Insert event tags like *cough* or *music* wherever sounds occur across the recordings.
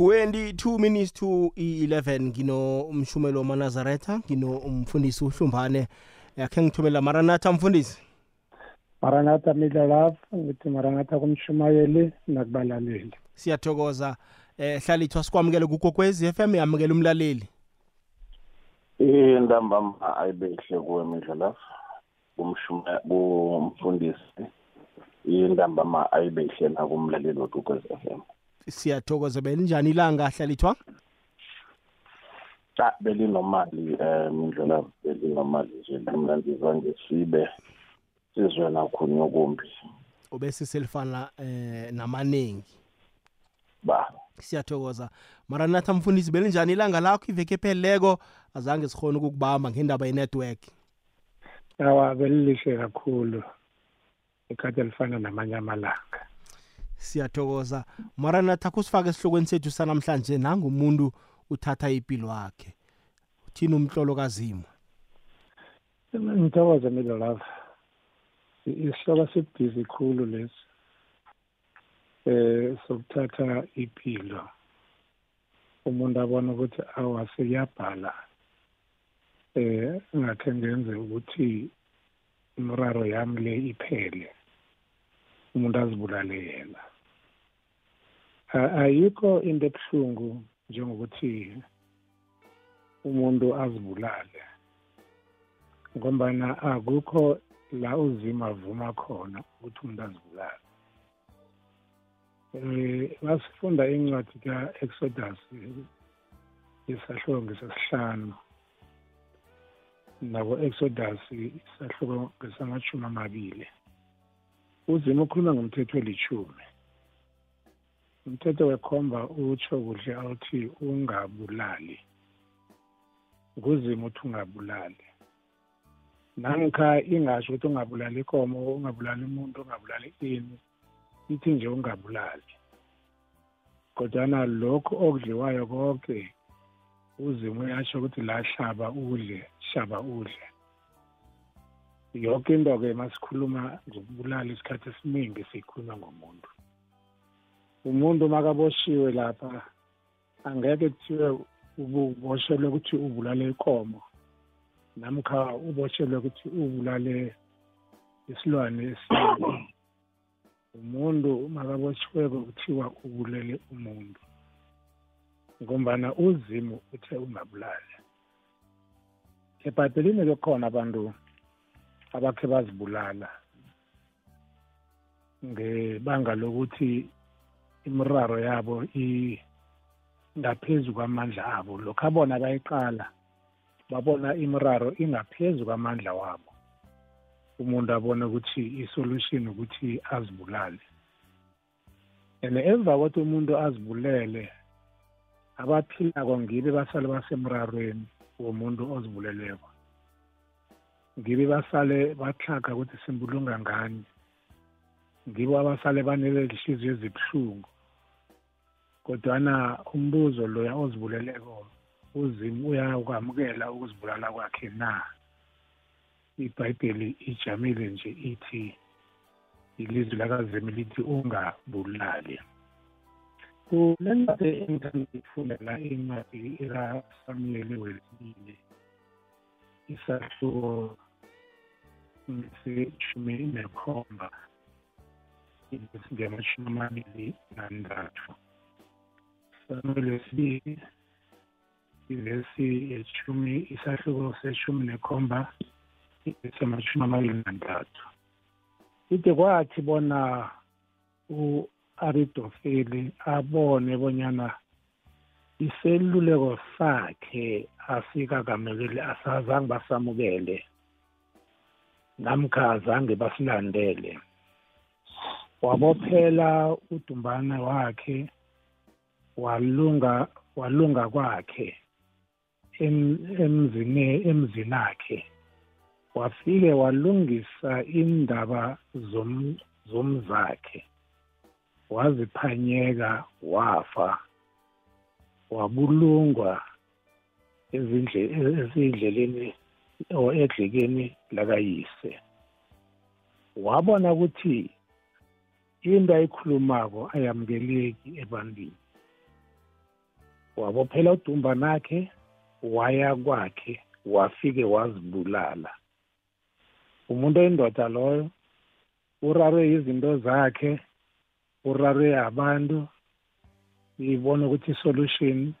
22 minutes to 11 ngino umshumelo manazaretha ngino umfundisi uhlumbane yakhe ngithumela maranatha mfundisi. Maranatha midlalafu ngithi maranatha kumshumayeli nakubalaleli. Siyathokoza. Eh hlalithwa sikwamukele kukokwezi FM yamukela umlaleli. Intambama ayibehle kuwe midlalafu kumshuma kumfundisi. Intambama ayibehle nakumlaleli wokukwezi FM siyathokoza belinjani ilanga hlalithwa cha belinomali um indlela belinomali nje. Mna ndizange sibe sizwe nakhunye okumbi. Ubese selifana eh namaningi ba. Siyathokoza. Mara maranatha mfundisi belinjani ilanga lakho? Iveke epheleleko azange sikhona ukukubamba ngendaba yenetwork awa belilihle kakhulu. Ikhathi elifana namanye amalanga siyathokoza. Maranatha kusifake esihlokweni sethu sanamhlanje nangumuntu uthatha impilo yakhe uthini umhlolo kazimo ngithokoza mina love isihloko sibhizi khulu lesi eh sokuthatha impilo umuntu abona ukuthi awa sekuyabhala eh ngakhe ngenze ukuthi imraro yami le iphele. Umuntu azibulale yena. Ayikho into ebuhlungu njengokuthi umuntu azibulale ngombana akukho la uzima avuma khona ukuthi umuntu azibulale. Eh basifunda incwadi ka-exodus isahluko ngesesihlanu nako-exodus isahluko ngesamashumi amabili. Uzima ukhuluma ngomthetho welithumi umthetho wekhomba utsho kuhle awuthi ungabulali. Kuzima ukuthi ungabulali. Namkha ingasho ukuthi ungabulali ikomo ungabulali umuntu ungabulali ini ithi nje ungabulali. Kodwana lokhu okudliwayo konke uzima uyasho ukuthi la hlaba udle shaba udle. Yonke into-ke masikhuluma ngokubulala isikhathi esiningi siyikhuluma ngomuntu. Umuntu makaboshiwe lapha angeke kuthiwe uboshelwe ukuthi ubulale ikomo. Namkha uboshelwe ukuthi ubulale isilwane esinye. Umuntu makaboshiweko kuthiwa ubulele umuntu ngombana uzimu uthe ungabulali. Ebhayibhelini bekhona abantu abakhe bazibulala ngebanga lokuthi imiraro yabo ingaphezu kwamandla abo. Lokhu abona bayiqala babona imiraro ingaphezu kwamandla wabo. Umuntu abone ukuthi isolution ukuthi azibulale. And emva kokuthi umuntu azibulele abaphilako ngibe basale basemrarweni womuntu ozibuleleko. Ngibe basale bahlaga ukuthi simbulunga ngani. Ngibo abasale banele ihliziyo ezibuhlungu. Kodwana umbuzo loya ozibuleleko uzimu uyakwamukela ukuzibulala kwakhe na? Ibhayibheli ijamile nje ithi ilizwi lakazimu lithi ungabulali. Kule ncwadi engithanda ukufundela incwadi ikasamuyeli wesibili isahluko seshumi nekhomba. Ngemashumi amabili nantathu. Samueli wesibili ivesi yeshumi isahluko seshumi nekhomba isamashumi amabili nantathu. Ide kwathi bona u-aridofeli abone bonyana iseluleko sakhe asikakamekele asazange basamukele namkha azange basilandele. Wabophela udumbana wakhe walunga walunga kwakhe emzini emzinakhe wafike walungisa indaba zom zomzakhe. Waziphanyeka wafa. Wabulungwa ezindleleni or edlekeni lakayise. Wabona ukuthi into ayikhulumako ayamukeleki ebantwini. Wabophela udumba nakhe waya kwakhe wafike wazibulala. Umuntu oyindoda loyo urarwe izinto zakhe urarwe abantu ibona ukuthi isolution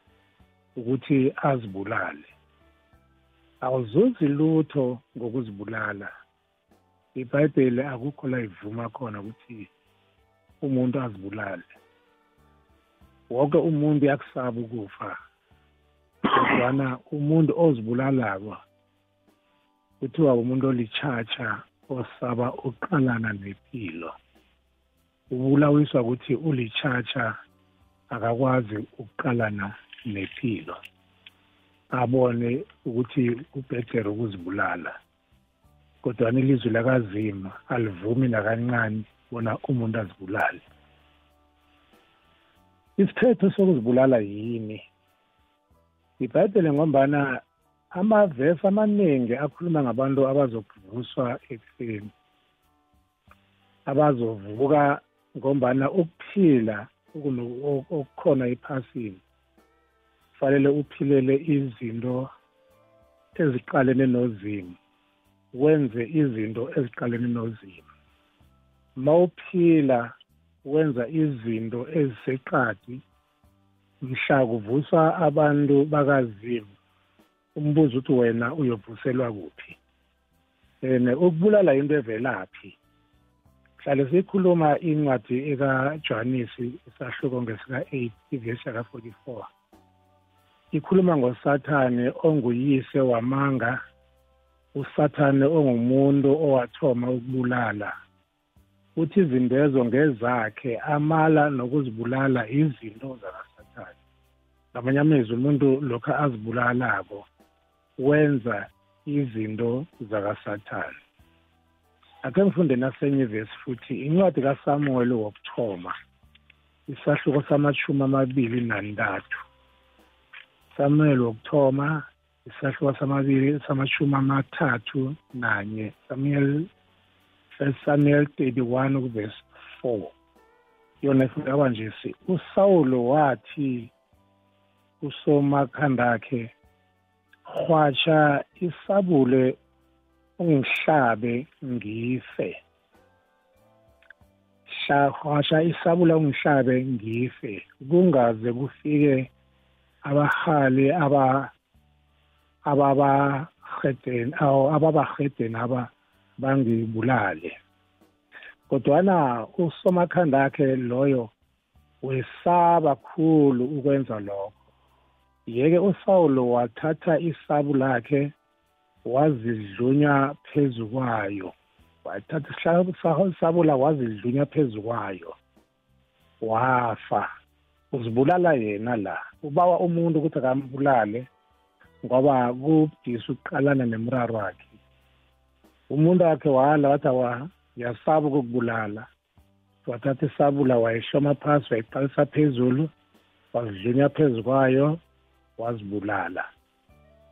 ukuthi azibulale. Awuzuzi lutho ngokuzibulala. Ibhayibheli akukho la ivuma khona ukuthi umuntu azibulale. Wonke umuntu uyakusaba ukufa kodwana umuntu ozibulalako kuthiwa umuntu olichacha osaba uqalana nempilo ubulawiswa ukuthi ulichacha akakwazi ukuqalana nempilo abone ukuthi kubhetere ukuzibulala kodwa ilizwi lakazima alivumi nakancane bona umuntu azibulale. Isithetho sokuzibulala yini? Ibhayibhele ngombana amavesi amaningi akhuluma ngabantu abazokuvuswa ekuseni abazovuka ngombana ukuphila okukhona ephasini kufanele uphilele izinto eziqalene nozimo wenze izinto eziqalene nozimo ma uphila wenza izinto eziseqadi mhla kuvuswa abantu bakazimu. Umbuzo ukuthi wena uyovuselwa kuphi? And ukubulala into evelaphi? Hlale sikhuluma incwadi ekaJohanesi isahluko ngesika-8 ivesi yaka-44 ikhuluma ngosathane onguyise wamanga usathane ongumuntu owathoma ukubulala. Uthi izindezo ngezakhe amala nokuzibulala izinto zakasathane ngamanye amezwi umuntu lokhu azibulalako wenza izinto zakasathane ake ngifunde nasenyuvesi futhi incwadi kasamuweli wokuthoma isahluko samashumi amabili nantathu. Samuel wokuthoma isahluko samabili samashumi amathathu nanye samuel first samuel 31 ukuvesi 4 yona ifika kanje si usawulo wathi usomakhandakhe hwatsha isabule ungihlabe ngife. Hwasha isabula ungihlabe ngife. Kungaze kufike abahali aba ababahedeni aw ababahedeni aba bangibulale. Kodwana usomakhanda akhe loyo wesaba khulu ukwenza lokho. Yeke uSawulo wathatha isabu lakhe wazidlunya phezu kwayo. Wathatha isabula wazidlunya phezu kwayo. Wafa. Uzibulala yena la. Ubawa umuntu ukuthi akambulale ngoba kubudisa ukuqalana nemraro wakhe. Umuntu wakhe wala wathi awa ngiyasaba ukukubulala. Wathatha isabula wayihloma phasi wayiqalisa phezulu wazidlunya phezu kwayo wazibulala.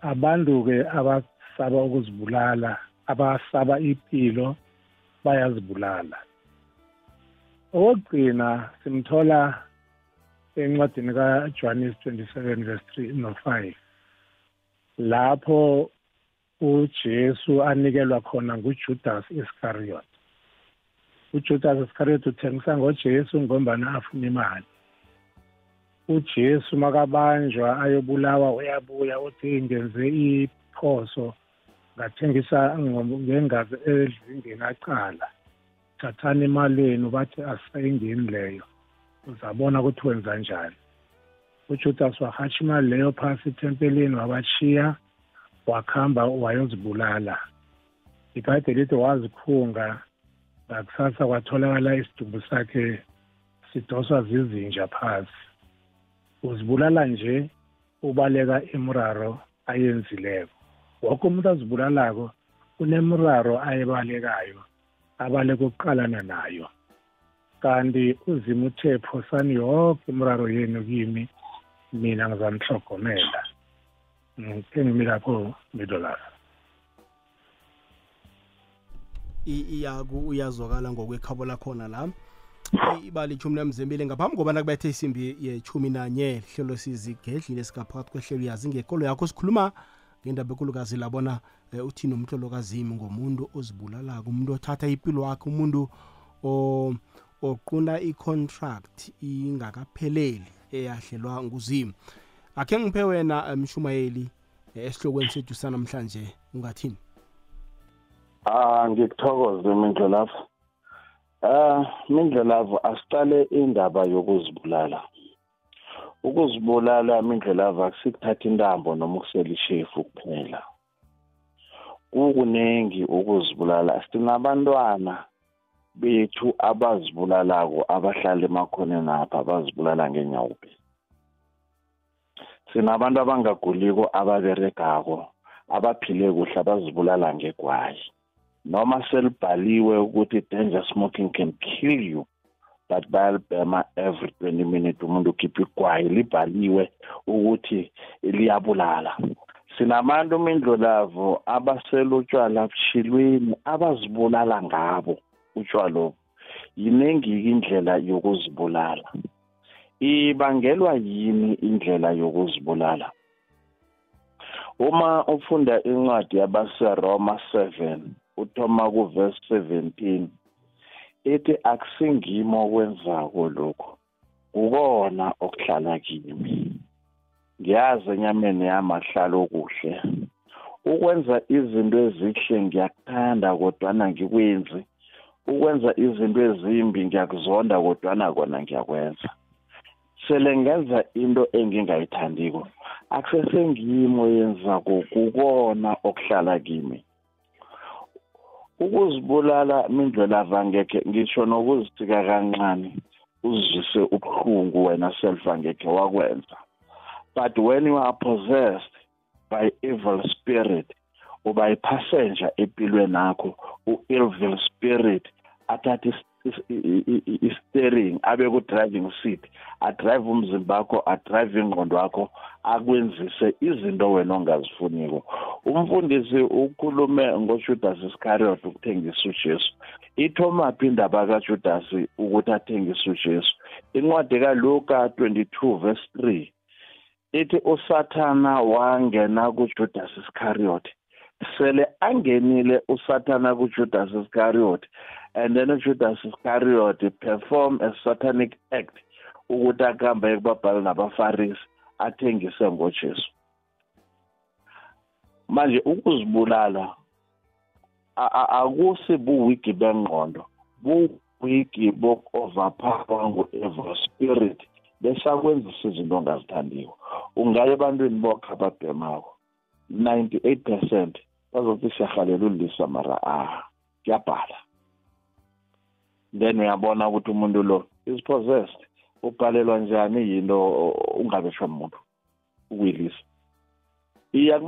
Abantu-ke abasaba ukuzibulala abasaba impilo bayazibulala. Okugcina simthola encwadini kaJohannes 27 verse 3 no 5 lapho uJesu anikelwa khona nguJudas Iscariot uJudas Iscariot uthengisa ngoJesu ngombana afuna imali. uJesu makabanjwa ayobulawa uyabuya uthi ngenze iphoso ngathengisa ngengazi ezingeni acala. Thathani imali yenu bathi asayingeni leyo. Uzabona ukuthi wenza njani. Ujudas wahatsha imali leyo phasi ethempelini wabashiya wakuhamba wayozibulala. Ibhayibheli lithi wazikhunga ngakusasa kwatholakala isidumbu sakhe sidoswa zizinja phasi. Uzibulala nje ubaleka imraro ayenzileko. Wonke umuntu azibulalako unemraro ayebalekayo abaleka ukuqalana nayo. Kanti uzima uthe phosani yonke imraro yenu kimi mina ngizanihlogomela ngithe ngimi lapho midollar iyaku uyazwakala ngokwekhabo lakhona la. Ibali ichumi namzembile ngaphambi kobana kubethe isimbi yechumi nanye hlelo sizigedlile singaphakathi kwehlelo yazi ngekolo yakho sikhuluma ngendaba ekulukazi labona eh, uthini umhlolokazimi ngomuntu ozibulalako umuntu othatha impilo wakhe umuntu o- oqunda i-contract ingakapheleli eyahlelwa nguzimu. Akhe ngiphe wena eh, mshumayeli eh, esihlokweni sethu sanamhlanje ungathini Ah ngikuthokoze mindlelavu. Ah mindlelavu asiqale indaba yokuzibulala. Ukuzibulala mindlelavu akusikuthatha intambo noma ukusela ishefu kuphela. Kukunengi ukuzibulala. Sinabantwana bethu abazibulalako abahlala emakhoneni apha abazibulala ngenyawupe. Sinabantu abangaguliko ababeregako abaphile kuhle abazibulala ngegwayi. noma selibhaliwe ukuthi danger smoking can kill you but bayalibhema every 20 minutes umuntu ukhipha igwayi libhaliwe ukuthi liyabulala. Sinabantu mindlolavu abasela utshwala bushilweni abazibulala ngabo utshwalobu yiningi-ke indlela yokuzibulala. Ibangelwa yini indlela yokuzibulala? Uma ufunda incwadi yabaseroma 7 uthoma kuverse 17 ethi akusingimo okwenzako lokho kukona okuhlala kimi. Ngiyazi enyameni yami ahlala okuhle. Ukwenza izinto ezihle ngiyakuthanda kodwana ngikwenzi ukwenza izinto ezimbi ngiyakuzonda kodwana kona ngiyakwenza. Sele ngenza into engingayithandiko. Akusesengimo yenzako kukona okuhlala kimi. Ukuzibulala mindlelava ngekhe ngisho nokuzithika kancane uzwise ubuhlungu wena self angekhe wakwenza. But when you are possessed by evil spirit uba ipassenger empilweni yakho u-evil spirit athathe i-steering abe ku-driving seat adrive umzimba wakho adrive ingqondo wakho akwenzise izinto wena ongazifuniko. Umfundisi ukhulume ngojudas iscariot ukuthengisa ujesu. Ithomaphi indaba kajudasi ukuthi athengise ujesu? Incwadi kaluka 22 verse 3 ithi usathana wangena kujudas iscariot sele angenile usathana kujudas iscariot and then ujudas iscariot perform a satanic act ukuthi akuhambe kubabhali nabafarisi athengise ngojesu. Manje ukuzibulala akusi buwigi bengqondo buwigi boku-overpower ngu-evil spirit besakwenzisa izinto ongazithandiwo ungaya ebantwini bokho ababhemako ninety-eight percent bazothi siyahalela ulisa mara ah kuyabhala. Then uyabona ukuthi umuntu lo is possessed. Ubhalelwa njani yinto ungabeshwa muntu ukuyilisa iya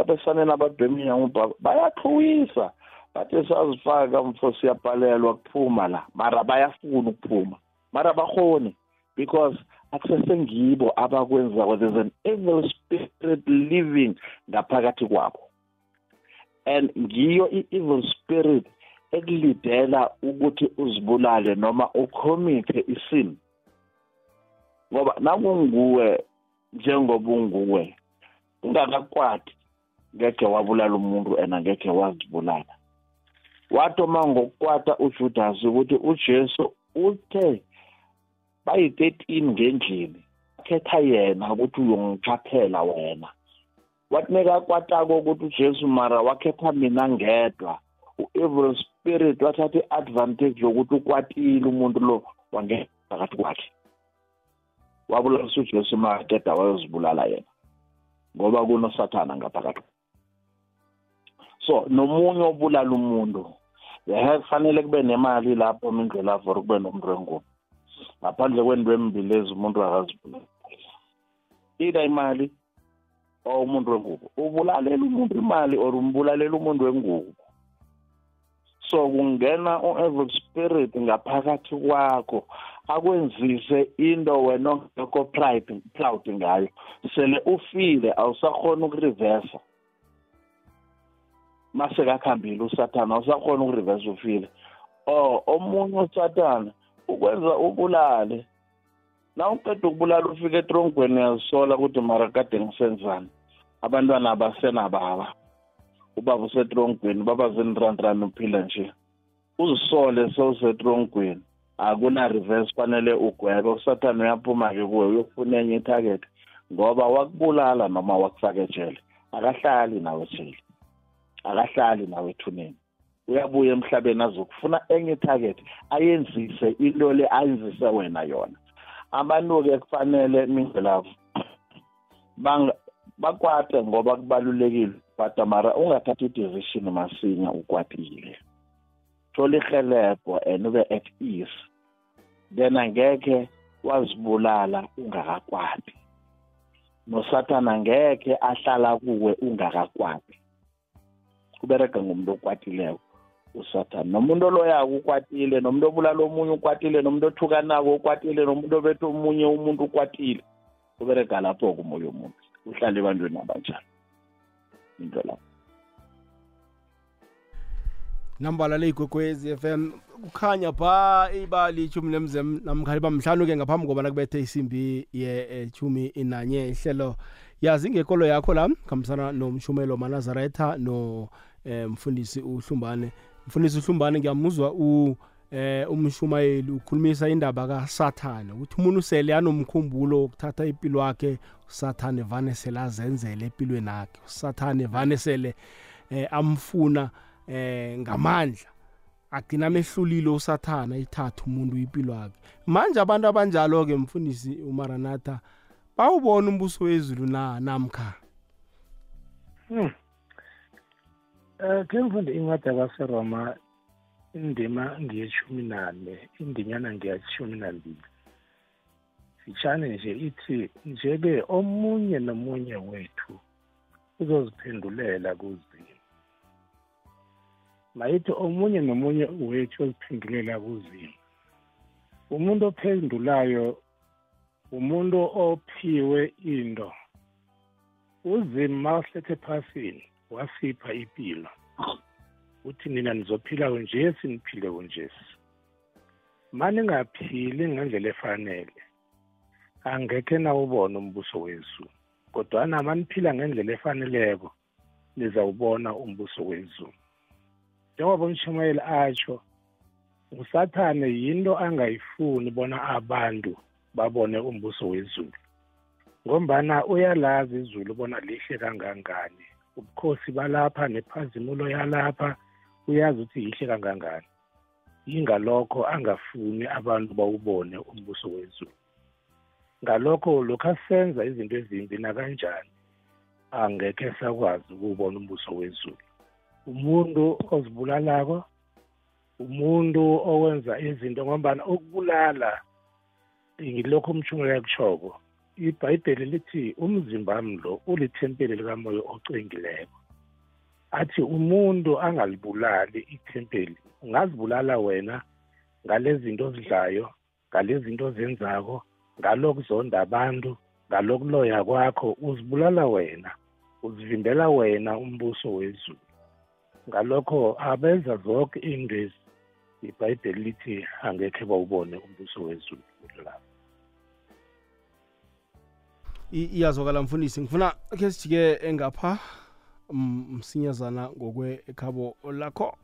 abesaneni ababhemiya bayaqhuwisa bathi sazifaka mfo siyabhalelwa kuphuma la. Mara bayafuna ukuphuma. Mara bahoni because akusesengibo abakwenzako. There's an evil spirit living ngaphakathi kwabo. And ngiyo i-evil spirit ekulidela ukuthi uzibulale noma ukhomithe isin ngoba nakunguwe njengoba unguwe ungakakwati ngekhe wabulala umuntu and angekhe wazibulala. Watoma ngokukwata uJudas ukuthi uJesu uthe bayi-13 ngendlini khetha yena ukuthi uyongichaphela wena. Wathi nekakwatako ukuthi ujesu mara wakhetha mina ngedwa. U-evil spirit wathatha i-advantage yokuthi ukwatile umuntu lo wangena phakathi kwakhe. Wabulalisa ujesu makeda wayozibulala yena ngoba kunosathana ngaphakathi. So nomunye obulala umuntu yehe kufanele kube nemali lapho mindlela for kube nomuntu wengubo. Ngaphandle kwento embili ezi umuntu akazibulala. Ida imali or umuntu wengubo ubulalela umuntu imali or umbulalela umuntu wengubo. So kungena u-evil spirit ngaphakathi kwakho akwenzise into wena ongekho proud ngayo. Sele ufile awusakhona ukureversa mase kakhambile usathana awusakhona ukureversa ufile. Or omunye usathana ukwenza ubulale. Na uqeda ukubulala ufika etrongweni uyazisola ukuthi mara kade ngisenzani. Abantwana abasenababa ubaba usetrongweni baba zinirandrani uphila nje. Uzisole sewusetrongweni. Akuna-reverse fanele ugwebe usathane uyaphuma-ke kuwe uyokufuna enye itarget. Ngoba wakubulala noma wakufaka ejele akahlali nawe ejele akahlali nawe ethuneni. Uyabuya emhlabeni azokufuna enye itarget ayenzise into le ayenzise wena yona. Abantu-ke kufanele mindlelavo bakwate ngoba kubalulekile but mara ungathathi i-decision masinya ukwatile. Thola ihelebho and ube at ease. Then angekhe wazibulala ungakakwati. Nosathana ngekhe ahlala kuwe ungakakwati. Kuberega ngomuntu okwatileko usathane. Nomuntu oloyako ukwatile nomuntu obulala omunye ukwatile nomuntu othukanako ukwatile nomuntu obethe omunye umuntu ukwatile kuberega lapho-ke umoya omuntu uhlala ebantwini abanjalo into lapho nambala le igwegwezi FM kukhanya pha ibali ichumi lemzem namkhali bamhlanu ke ngaphambi kobana kubethe isimbi ye-chumi inanye ihlelo. Yazi ngekolo yakho la khambisana nomshumelo manazaretha no eh, mfundisi uhlumbane. Mfundisi uhlumbane ngiyamuzwa u eh umshumayeli ukhulumisa indaba kaSathane ukuthi umuntu sele anomkhumbulo ukuthatha impilo yakhe usathane vane sele azenzele empilweni yakhe. usathane vane sele eh amfuna eh ngamandla. Agcina amehlulile usathana ithatha umuntu impilo yakhe. Manje abantu abanjalo ke mfundisi umaranatha bawubona umbuso wezulu na namkha? Hmm. eh ke mfundi incwadi yabaseroma indima ngiyeshumi nane indinyana ngiyashumi nambili. Fitshane nje ithi njeke omunye nomunye wethu uzoziphendulela kuzimo mayithi omunye nomunye wethu oziphendulela kuzimo umuntu ophendulayo umuntu ophiwe into uzima mawuhlethe phasini wasipha impilo uthi nina nizophila nje siniphile kunjesi maningaphili ngendlela efanele angekhe nawubona umbuso wezulu kodwana maniphila ngendlela efaneleko nizawubona umbuso wezulu. Njengoba umshumayeli atsho usathane yinto angayifuni bona abantu babone umbuso wezulu ngombana uyalazi izulu bona lihle kangangani. Ubukhosi balapha nephazimulo yalapha uyazi ukuthi yihle kangangani. Yingalokho angafuni abantu bawubone umbuso wezulu. Ngalokho lokhu asenza izinto ezimbi nakanjani? Angekhe sakwazi ukuwubona umbuso wezulu. Umuntu ozibulalako umuntu owenza izinto ngombana ukubulala ngilokho umtshumela yakushoko ibhayibheli lithi umzimba wami lo ulithempeli likamoya ocengileko. Athi umuntu angalibulali ithempeli ungazibulala wena ngalezi zinto ozidlayo ngalezi zinto ozenzako ngalokuzonda abantu ngalokuloya kwakho uzibulala wena uzivimbela wena umbuso wezulu. Ngalokho abenza zonke indwezi ibhayibheli lithi angekhe bawubone umbuso wezulu lapho iyazwakala mfundisi ngifuna ke sijike engapha msinyazana ngokwekhabo lakho.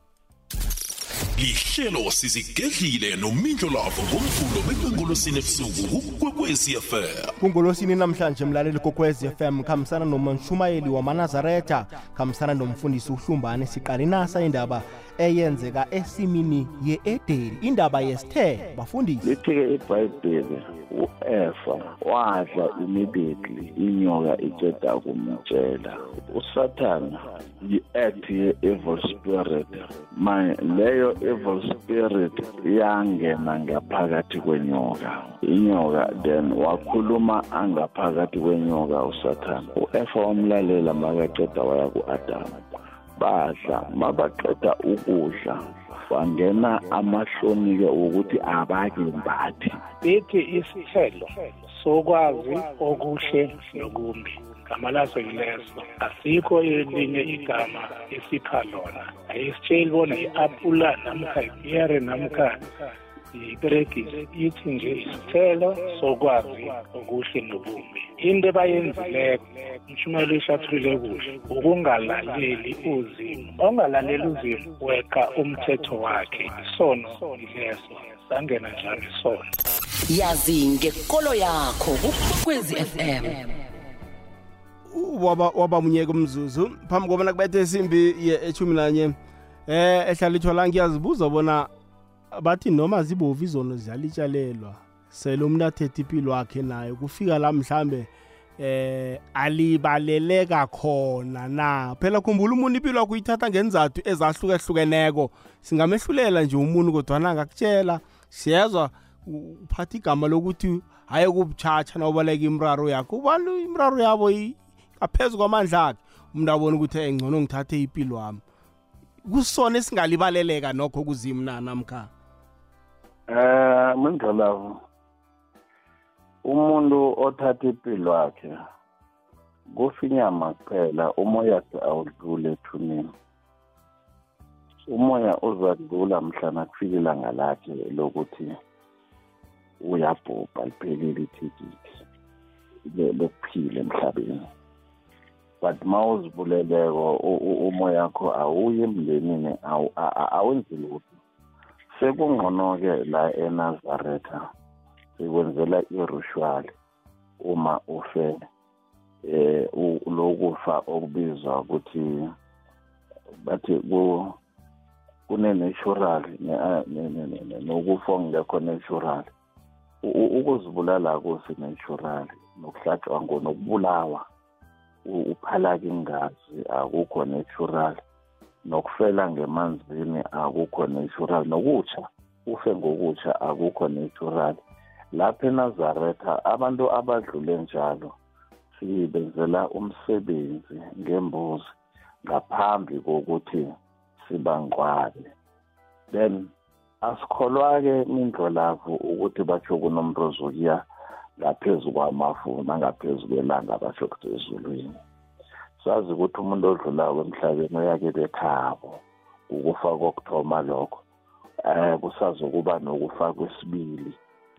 Lihlelo sizigedlile nomindlo lavo ngomvulo bekwengolosini ebusuku kukwekwezi fm kungolosini namhlanje mlaleli kokwezi fm khambisana nomanshumayeli wamanazaretha khambisana nomfundisi uhlumbane siqalinasa indaba eyenzeka esimini ye-edeni indaba yesithe bafundisi. Lithi-ke ibhayibheli u-efa wadla immediately inyoka iceda kumtshela usathana yi-act ye-evil spirit. Manje leyo evil spirit yangena ngaphakathi kwenyoka. Inyoka then wakhuluma angaphakathi kwenyoka usathana u-efa wamlalela makaceda waya ku-adamu badla mabaqeda ukudla wangena amahloni-ke wokuthi abake mbathi lithi isithelo sokwazi okuhle nokumbi. Igama laso yileso asikho elinye igama esipha lona. Ayisitsheli bona i-apula namkha ipiyere namkha iperegisi ithi nje isithelo sokwazi okuhle nobubi into ebayenzileko umshumelo ishathulile kuhle ukungalaleli uzimo. Ongalaleli uzimo weqa umthetho wakhe isono ileso sangena njalo isono. Yazi ngekolo yakho kukwekwezi fm waba waba munyeke umzuzu phambi kobana kubethe isimbi eshumi nanye eh ehlalithwa la ngiyazibuza bona bathi noma zibovu izono ziyalitshalelwa sele umuntu athethe impilo wakhe naye kufika la mhlambe eh alibaleleka khona na? Phela khumbula umuntu impilo yakho uyithatha ngenzathu ezahlukehlukeneko singamehlulela nje umuntu kodwana angakutshela. Siyezwa uphatha igama lokuthi haye kubutshatsha nawubaleka imraro yakho. Ubani imraro yabo ngaphezu kwamandla akhe. Umuntu abona ukuthi engcono ngithathe impilo wami kusona esingalibaleleka nokho kuzimu na namkha? Eh mindlolavu umuntu othatha impilo yakhe kufinyama kuphela umoya wakhe awudlule ethuneni. Umoya uzadlula mhlana kufika ilanga lakhe lokuthi uyabhubha liphelile ithikithi lokuphila emhlabeni. But ma uzibuleleko umoya wakho awuyi emndenini awenzi lutho. Sekungcono-ke la enazaretha sikwenzela irushwali uma ufe eh lokufa okubizwa ukuthi bathi ku kune-natural nokufa okungekho natural. Ukuzibulala kusi-natural nokuhlatshwa ngonokubulawa uphalaka ingazi akukho natural. Nokufela ngemanzini akukho natural nokutsha ufe ngokutsha akukho natural. Lapha enazaretha abantu abadlule njalo sibenzela umsebenzi ngembuzi ngaphambi kokuthi sibangcwabe then asikholwa-ke mindlolavu ukuthi batsho kunomuntu ozokuya ngaphezu kwamafu nangaphezu kwelanga ukuthi ezulwini. Sazi ukuthi umuntu odlulayo emhlabeni uyake bekhabo ukufa kokuthoma lokho. Um kusazokuba nokufa kwesibili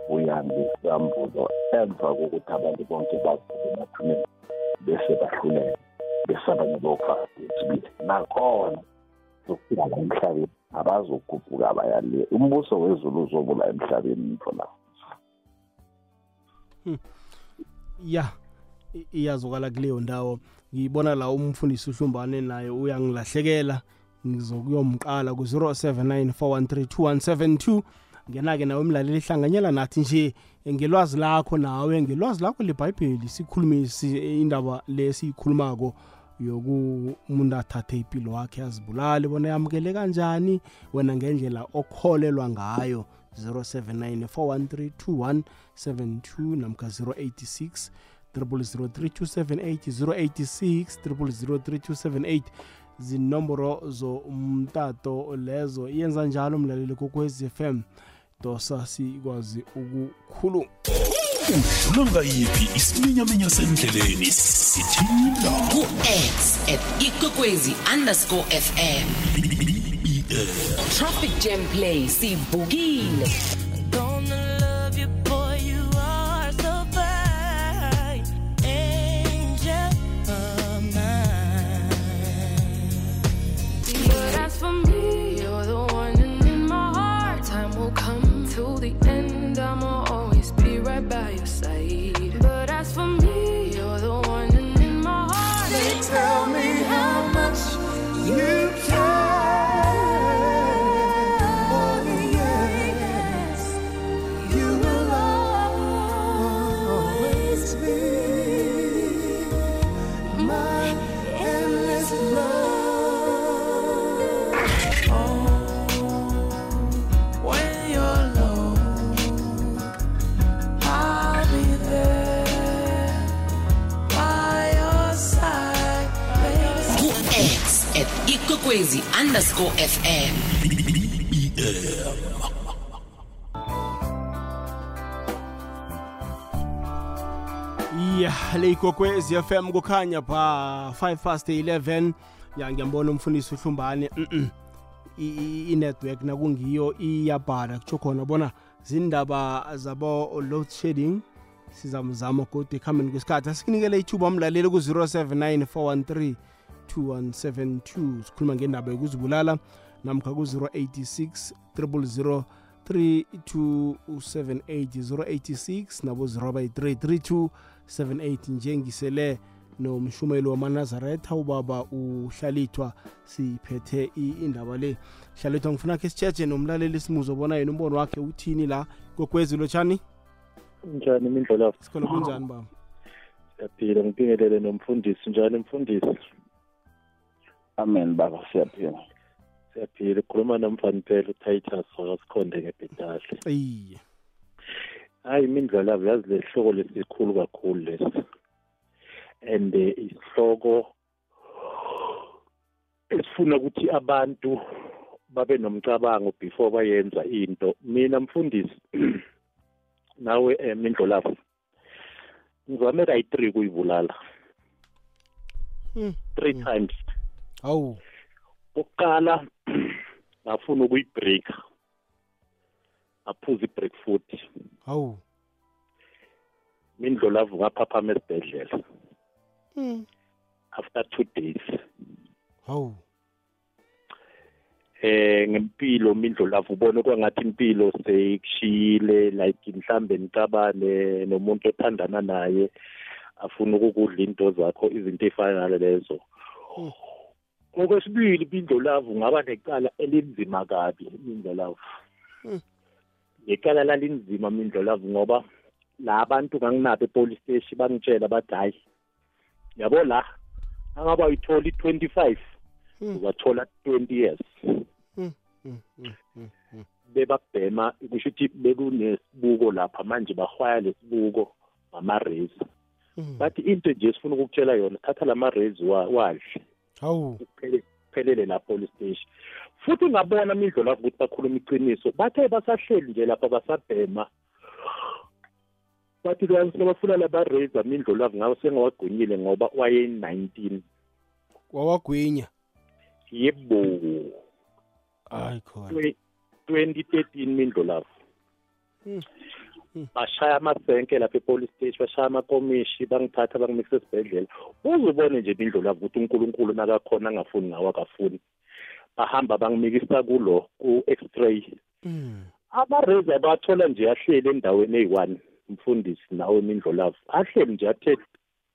uyangesambulo emva kokuthi abantu bonke bavuke emathuneni bese bahluleka bese abanye bokufa kwesibili. Nakhona sokufika la emhlabeni abazoguquka bayale umbuso wezulu uzobula emhlabeni nitho la. Ya iyazokala kuleyo ndawo. Ngibona la umfundisi uhlumbane naye uyangilahlekela ngizokuyomqala ku-079 413 ngena-ke nawe emlaleli hlanganyela nathi nje ngelwazi lakho nawe ngelwazi lakho lebhayibheli sikhulumisi indaba le siyikhulumako yoku umuntu athathe impilo wakhe azibulale bona yamukele kanjani? Wena ngendlela okholelwa ngayo 079 413 2172 namkha 086 0003278 086 0003278 zinomboro zomtato lezo. Yenza njalo mlaleli kokwezi FM dosa sikwazi ukukhuluma. Udlula ngayiphi isiminyaminya sendleleni? Sithinda ku-x at ikwekwezi underscore fm traffic jam play sivukile ikwekwezi underscore fm ya le ikokwezi FM kukhanya pha 5 past 11 ya ngiyambona umfundisi uhlumbane mm i- i-network nakungiyo iyabhala kutsho khona bona zindaba zabo load shedding sizamzama kodwa ekuhambeni kwesikhathi. Asikunikele ithuba umlaleli ku-079 413 2172 sikhuluma ngendaba yokuzibulala namkha ku-086 000 3278 086 nabo 083 3278 njengisele nomshumeli wamanazaretha ubaba uhlalithwa siphethe indaba le. Hlalithwa ngifuna khe sitshetshe nomlaleli simuzo bona yena umbono wakhe uthini la? Kokwezi lotshani njani imindlolavu sikhona kunjani baba? Siyaphila ngibingelele nomfundisi njani mfundisi amen baba siyaphila. Siyaphila ukhuluma nomfani phela utitus wakasikhonde ngebhetahle iye hayi imindlolavu yazi le hloko lesikhulu kakhulu lesi. And eh, isihloko esifuna ukuthi abantu babe nomcabango before bayenza into. Mina mfundisi *clears throat* nawe eh, mindlolavu ngizame kayi-three kuyibulala Hmm, three times. Hawu okokuqala ngafuna ukuyibreaka ngaphuza ibreak futhi hawu mindlolavu ngaphaphama esibhedlela. Hmm, after two days. Hawu eh ngempilo mindlolavu ubone kwangathi impilo seyikushiyile like mhlambe nicabane nomuntu othandana naye afuna ukukudla into zakho izinto ey'fana nalezo. Mm. okwesibili mindlolavu ngaba necala elinzima kabi mindlolavu Mm. necala lalinzima mindlolavu ngoba la bantu nganginabo epolice station bangitshela bathi hayi yabo la angaba uyithola i-twenty five Hmm, uzathola twenty years hmm, hmm, hmm, hmm, hmm. bebabhema kusho ukuthi bekunesibuko lapha manje bahwaya lesibuko ngamarezi Hmm, bathi into nje esifuna ukukutshela yona thatha la marezi wa- wadle hawu. Kuphele- kuphelele la police station. Futhi ngabona mindlo lapho ukuthi bakhuluma iqiniso bathe basahleli nje lapha basabhema. Bathi kanti sebafuna labareza mindlo lavo ngabe sengawagwinyile ngoba waye-nineteen. Wawagwinya. Yebo. Hayi khona. Twe- 2013 mindlo lavo Hmm. Hmm. Bashaya amasenke lapha epolice station bashaya amakomishi bangithatha bangimikisa esibhedlela. Uzubone nje mindlo lavo ukuthi unkulunkulu nakakhona angafuni ngawo akafuni. Bahamba bangimikisa kulo ku-x-ray. Hmm, amareza bathola nje ahleli endaweni eyi-one mfundisi nawe mindlo lavo ahleli nje athe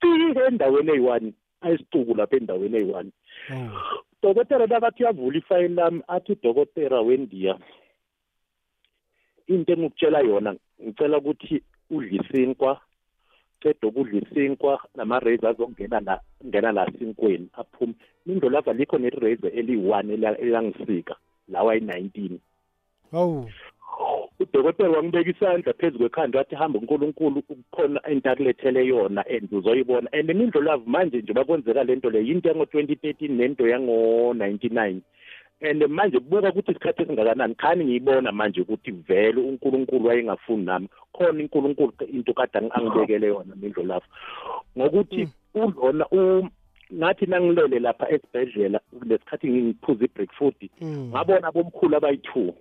ti endaweni eyi-one ayisicuku lapha endaweni eyi-one. Hawu dokotela nakathi uyavula ifayili lami athi udokotela wendiya. Into engikutshela yona ngicela ukuthi udle isinkwa ceda ukudla isinkwa namareza azongena la ngena la sinkweni aphume. Indlolavu alikho nereza eliyi-one ela- elangisika lawa ayi-nineteen hawu. Udokotela wangibeka isandla phezu kwekhanda wathi hamba unkulunkulu kukhona into akulethele yona and uzoyibona. And mindlolavu manje nje bakwenzeka le nto le yinto yango-twenty thirteen nento yango-ninety-nine. And manje buka ukuthi isikhathi esingakanani. Khani ngiyibona manje ukuthi vele unkulunkulu wayengafuni nami. Khona unkulunkulu into kade angi- angibekele yona mindlolavu ngokuthi ulona u- ngathi nangilele lapha esibhedlela lesikhathi ngiphuza i-break food Hmm, ngabona bomkhulu abayi-two.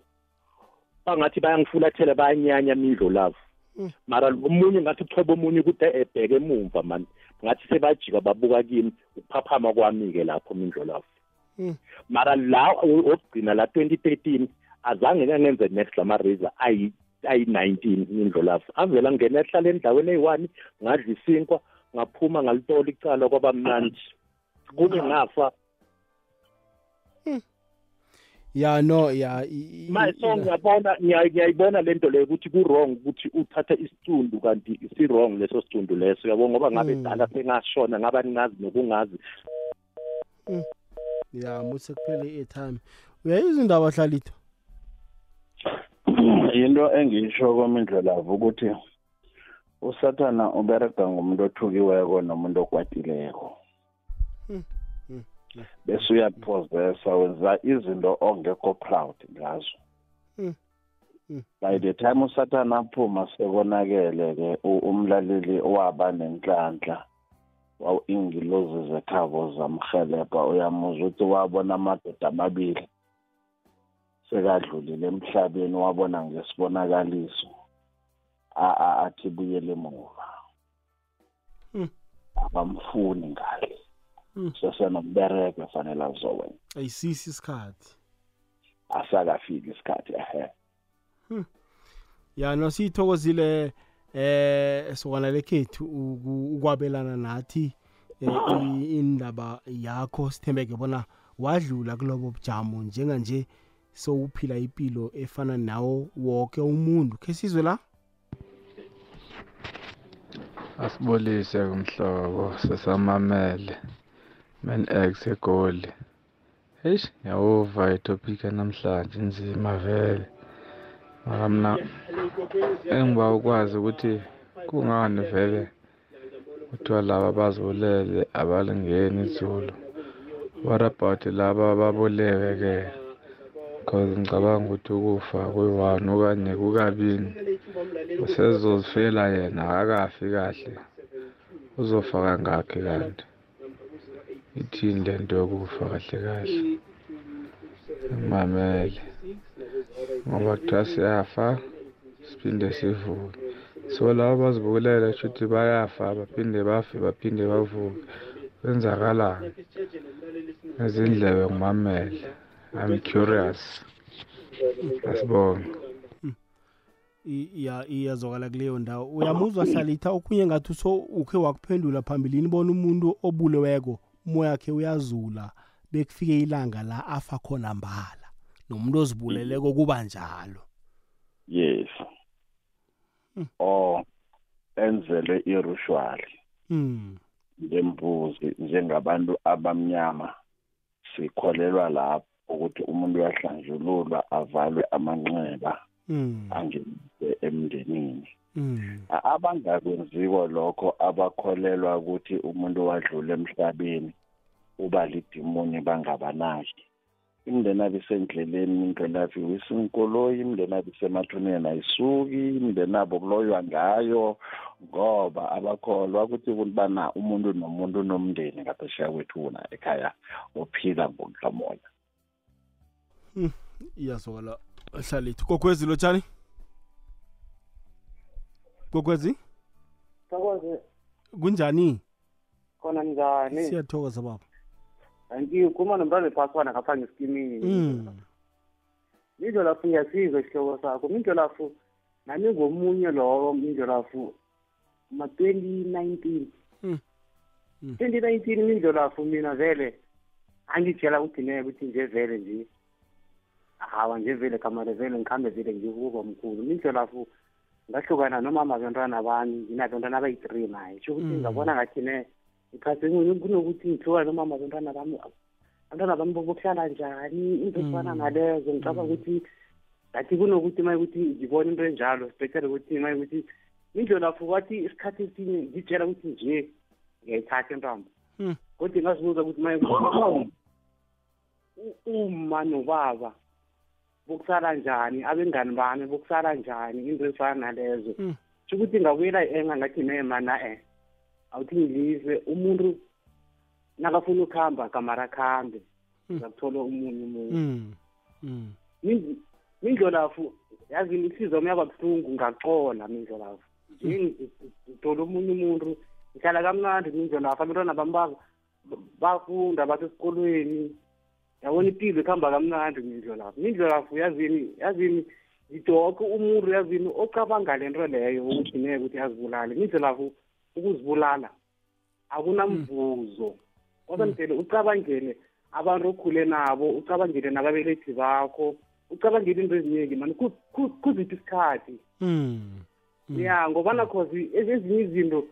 Bangathi bayangifulathela bayanyanya mindlo lavo Mm. mara lo munye ngathi kuchoba omunye ukuthi ebheke emumva mani ngathi sebajika babuka kimi ukuphaphama kwami-ke lapho mindlo lavo Mm. Mara la o- okugcina la twenty thirteen azange ngangenze next lamareza ayi-nineteen mindlo lavo avele angena ehlala endaweni eyi-one ngadla isinkwa ngaphuma ngalitola icala kwaba mnandi. Kube ngafa. Ya no ya manje so ngiyabona ngiya- ngiyayibona le nto leyo ukuthi ku-wrong ukuthi uthathe isicundu kanti si-wrong leso sicundu leso yabo ngoba ngabe Mm. dala sengashona ngaba ningazi nokungazi. Ya muse kuphele i-airtime. Uyayizwa indaba hlalito yinto engiyisho kwamindlelavu ukuthi usathana uberega ngumuntu othukiweko nomuntu okwatileko Hmm, hmm, bese uyakuphozesa wenza izinto ongekho proud ngazo. Hmm, hmm, by the time usathana aphuma sekonakele-ke u- umlaleli waba nenhlanhla waw- iingilozi zekhabo zamrhelebha. Uyamuzwa ukuthi wabona amadoda amabili sekadlulile emhlabeni wabona ngesibonakaliso a- a- athi buyele emuva. Hmm. abamfuni ngale. Hmm. sesenombereko efanele azowenza. Ayisisi isikhathi. Asakafiki isikhathi ehe. Ya nosithokozile eh sokwana lekhethu uku- ukwabelana nathi eh, indaba yakho sithembeke bona wadlula kulobo bujamo njenganje sowuphila impilo efana nawo wonke umuntu khe sizwe la Asibulise kumhlobo sesamamele man X egoli. Eish ngiyawuva itopic namhlanje inzima vele. Mina engiba ukwazi ukuthi kungani vele kuthiwa laba bazolele abalingeni izulu. What about laba ababoleke ke? Cause ngicabanga ukuthi ukufa kuyi-one okanye kukabini. usezozifela yena akakafi kahle uzofa kangakhi kanti ithini le nto yokufa kahle kahle ngimamele ngoba kuthiwa siyafa siphinde sivuke. So laba bazibukulele shuthi bayafa baphinde bafe baphinde bavuke. Kwenzakalani? Ezindlebe ngimamele. I'm curious. Asibonge. I- iya iyazwakala kuleyo ndawo. Uyamuzwa hlalitha okunye ngathi so ukhe wakuphendula phambilini bona umuntu obuleweko umoya wakhe uyazula bekufike ilanga la afa khona mbala. Nomuntu ozibuleleko kuba njalo. Yes. Or enzelwe irushwali mm. ngembuzi njengabantu abamnyama sikholelwa lapho ukuthi umuntu uyahlanjululwa avalwe amanxeba Mm. angenise emndenini. Mm. A- abangakwenziko lokho abakholelwa ukuthi umuntu wadlula emhlabeni uba lidimoni bangabanaki. Imndeni abo isendleleni imndeni abo iwisa inkoloyi imndeni abo isemathuneni ayisuki imndeni abo kuloywa ngayo ngoba abakholwa ukuthi bana umuntu nomuntu unomndeni ngaphesheya kwethu una ekhaya ophila ngomhlamoya iyazwakala hlalitha kokwezi lotshani kokwezi? Thokoze kunjani? Khona njani? siyathokoza baba. Angikhuluma nomntwana ephaswana ngapha esikimini mm. Indlelafu ngiyasizwa isihloko sakho. mindlolafu nami ngomunye lowo mindlolafu ma-twenty nineteen. Twenty nineteen mindlolafu mina vele angitshela ne ukuthi nje vele nje hawa nje vele kamale vele ngikhambe vele ngikuba mkhulu. Mindlolafu ngahlukana nomama bentwana bami nginabentwana abayi-three naye sho ukuthi ngabona ngathi ne ngikhathi kunokuthi ngihlukane nomama bentwana bami abantwana bami bokuhlala njani into ezifana Mm. nalezo ngicabanga Mm. ukuthi ngathi kunokuthi ma ukuthi ngibone into enjalo especially ukuthi ma ukuthi indlelapho kwathi isikhathi esinye ngitshela ukuthi nje ngiyayithatha intambo Mm. kodwa ngazibuza ukuthi ma uma nobaba bokusala njani abengani bami bokusala njani into ezifana nalezo Mm. sho ukuthi ngabuyela enga ngathi ne mana eh awuthi ngilizwe umuntu nakafuna ukuhamba kamara khambe Mm. ngakuthola omunye umuntu. Mm. Mm. Min- mindlolafu yazi isizwe miyaba buhlungu ngacola mindlolafu nje ngithola omunye umuntu ngihlala kamnandi mindlolafu abantwana bami ba- bafunda basesikolweni. Yabona impilo ikuhamba kamnandi mindlolafu mindlolafu yazini yazini ngidoke umuntu yazini ocabanga le nto leyo ukuthi ne ukuthi azibulale. Mindlolafu ukuzibulala. Akunamvuzo kodwa mdele ucabangele abantu okhule nabo ucabangele nababelethi bakho ucabangele into eziningi mani ku- ku- kuziphi isikhathi? Mm. Mm. ya ngoba nakhozi ezinye izinto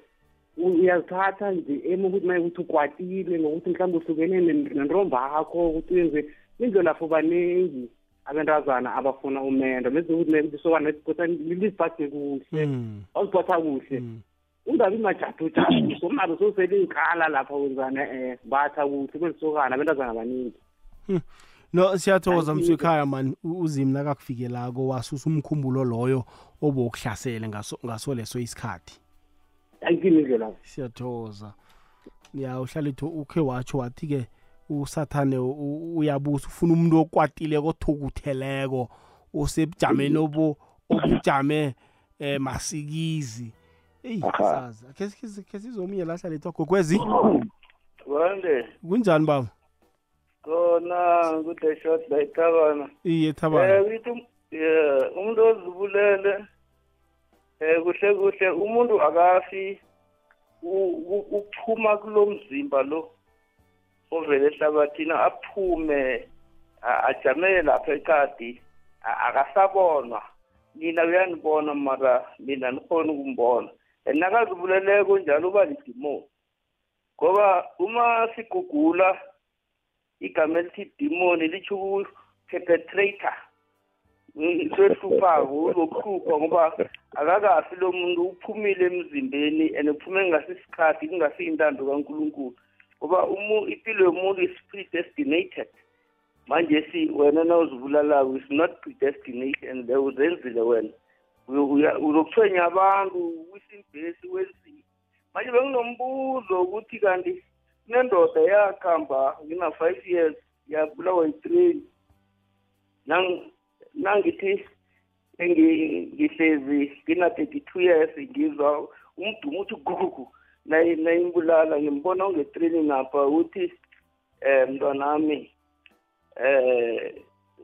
uyazithatha nje ema ukuthi maye ukuthi ukwatile ngokuthi mhlawumbe uhlukene nen- nentombakho ukuthi wenze indlelapho baningi abentazana abafuna umendo bese ukuthi lisokana liziphathe kuhle awuziphatha kuhle. Ungabi majadujadu somalo *clears throat* sosele ikhala lapha wenzana um batha kuhle kwelisokana abentazana baningi. No siyathokoza mswekhaya mani uzimi nakakufikelako wasusa umkhumbulo loyo obokuhlasele ngaso ngaso leso isikhathi. Ayikini indlela siyathokoza. Ya uhlalithwa ukhe watsho wathi-ke usathane uyabusa ufuna umuntu okwatileko othukutheleko osebujameni obujame eh masikizi. Eyi Aha. sazi. Akhe sikhe- khe sizomunye lahla lethu gogwezi *clears throat* Wande, kunjani baba kona kude shot la itabana. iye thabana Eh bithi yeah, umuntu ozibulele eh kuhle kuhle umuntu akafi u- u- ukuphuma kulomzimba lo ovele ehlabathini aphume a- ajamele lapha ekadi a- akasabonwa. Nina uyanibona mara mina nikhona ukumbona. and nakazibuleleko njalo uba lidimoni ngoba uma sigugula igama elithi demoni litsho ku-perpetrator sehluphako uzokuhlupha ngoba akakafi lo muntu uphumile emzimbeni and uphume kungasisikhathi kungasiyintando kankulunkulu. Ngoba impilo yomuntu is predestinated. Manje si wena nawuzibulalako is not predestinated and uzenzile wena. Uzokuthwenya abantu wisimbesi wenzile manje benginombuzo ukuthi kanti kunendoda yakhamba ngina-five years yabulawa yitrain Nang- nangithi engi- ngihlezi ngina-thirty-two years ngizwa umdumo uthi gugugu nayi- nayimbulala ngimbona ungetreni napha uthi um mntwanami eh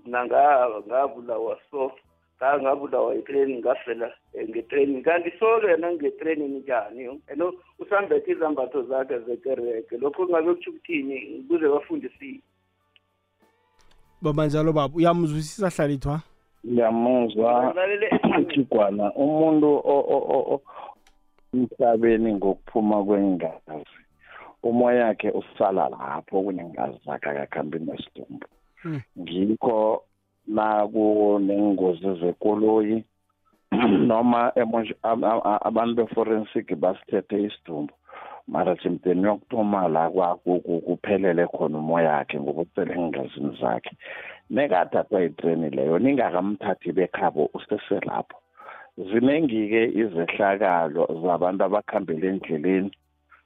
nanga ngabulawa so. nga ngabulawa yitreni ngafela eh, ngetreni kanti so-ke yena ngetreni njani and usambethe izambatho zakhe zekereke. Lokho kungabe kutsho ukuthini? Kuze bafundisile baba njalo baba uyamzwisisa hlalithwa ngiyamuzwa igwana umuntu o- o- o- o- emhlabeni ngokuphuma kwengazi umoya wakhe usala lapho kunengazi zakhe akakhambi nesidumbu. Hmm. Ngikho nakunengozi zekoloyi *clears throat* noma abantu be-forensic basithethe isidumbu. Mara jimdeni yokuthoma la kuphelele khona umoya wakhe ngokutsele engazini zakhe. Nekathathwa yitreni leyo ningakamthathi bekhabo useselapho. Ziningi-ke izehlakalo zabantu abakhambele endleleni.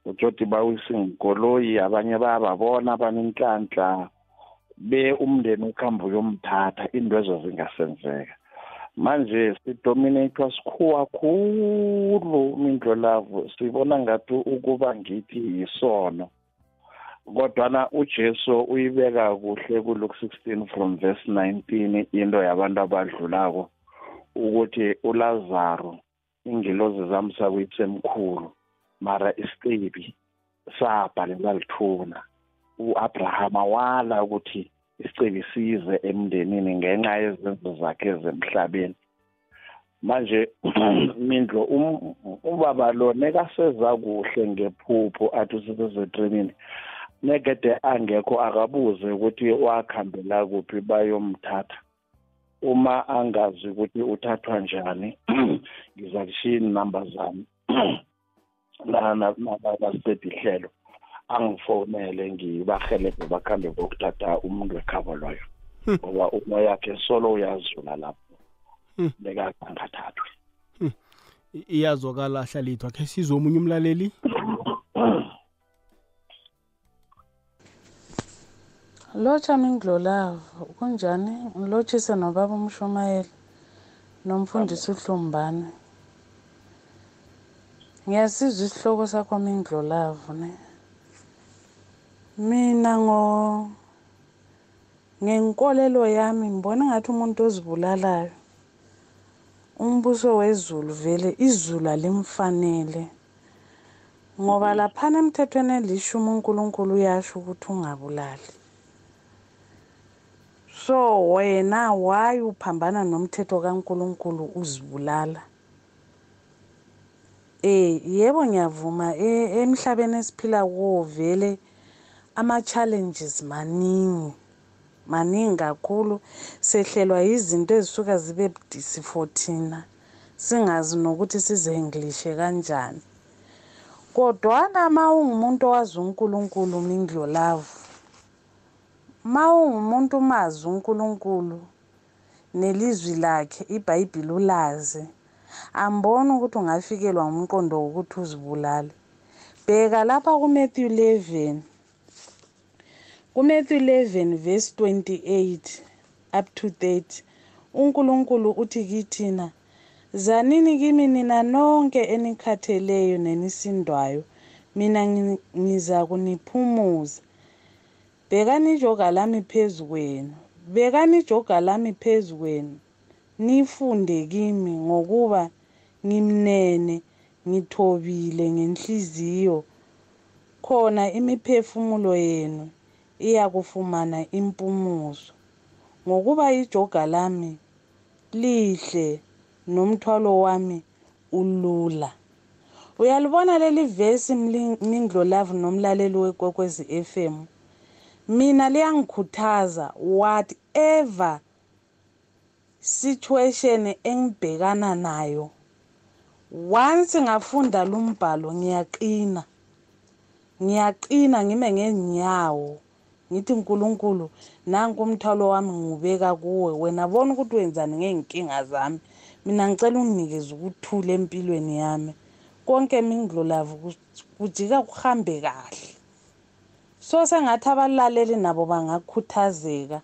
Utsoti bawisa ngikoloyi abanye bayababona abaninhlanhla be umndeni ukuhamba uyomthatha indwezo zingasenzeka. Manje sidominathwa sikhuwa khulu mindlolavu sibona ngathi ukuba ngithi yisono. Kodwana ujesu uyibeka kuhle kuluke 16 from verse 19 into yabantu abadlulako ukuthi ulazaro ingilozi zamsa kuyitsemkhulu mara isicebi sabhalelwa lithuna. U-abrahama wala ukuthi isicebi size emndenini ngenxa yezenzo zakhe zemhlabeni manje mindlo um- ubaba lo nekaseza kuhle ngephupho athi usesetrenini negede angekho akabuze ukuthi wakhambela kuphi bayomthatha uma angazi ukuthi uthathwa njani ngiza kushiya inamba zami nasiqeda ihlelo angifonele ngibahelebhe bakhambe kokuthatha umuntu wekhabo loyo. Ngoba umoya yakhe solo uyazula lapho. Hmm. bekakangathathwe I- iyazwakala hlalithwa khe sizwe omunye umlaleli? Lotsha mindlolavu kunjani ngilotshise nobaba umshumayeli nomfundisi uhlumbane. Ngiyasizwa isihloko sakho mindlolavu ne? Mina ngenkolelo yami ngibona ngathi umuntu ozibulalayo. Umbuso wezulu vele izulu alimfanele. Ngoba laphana emthethweni elishumi unkulunkulu uyasho ukuthi ungabulali. So wena why uphambana nomthetho kankulunkulu uzibulala? Eh yebo ngiyavuma. E- emhlabeni esiphila kuwo vele ama-challenges maningi maningi kakhulu. Sehlelwa izinto ezisuka zibe budisi for thina. Singazi nokuthi size-englishe kanjani. Kodwana ma ungumuntu owazi unkulunkulu mindlolavu ma ungumuntu umazi unkulunkulu nelizwi lakhe ibhayibhile ulazi amboni ukuthi ungafikelwa umqondo wokuthi uzibulale. Bheka lapha kumatthew 11 kuMatthew 11 verse 28 up to 30 uNkulunkulu uthi kithina zanini kimi nina nonke enikhatheleyo nenisindwayo mina ngiza kuniphumuza. Bhekani ijoka lami phezu kwenu bekani ijoga lami phezu kwenu. Nifunde kimi ngokuba ngimnene ngithobile ngenhliziyo. Khona imiphefumulo yenu. Iyakufumana impumuzo. Ngokuba ijoga lami lihle nomthwalo wami ulula. Uyalibona leli vesi mlinglolavu nomlaleli wekwekwezi FM mina liyangikhuthaza whatever situation engibhekana nayo once ngafunda lumbhalo ngiyaqina. Ngiyaqina ngime ngenyawo. Ngithi nkulunkulu nanku umthwalo wami ngiwubeka kuwe. Wena bona ukuthi wenzani ngey'nkinga zami. Mina ngicela unginikeze ukuthula empilweni yami. Konke mingilolavu kujika kuhambe kahle. So sengathi abalaleli nabo bangakhuthazeka.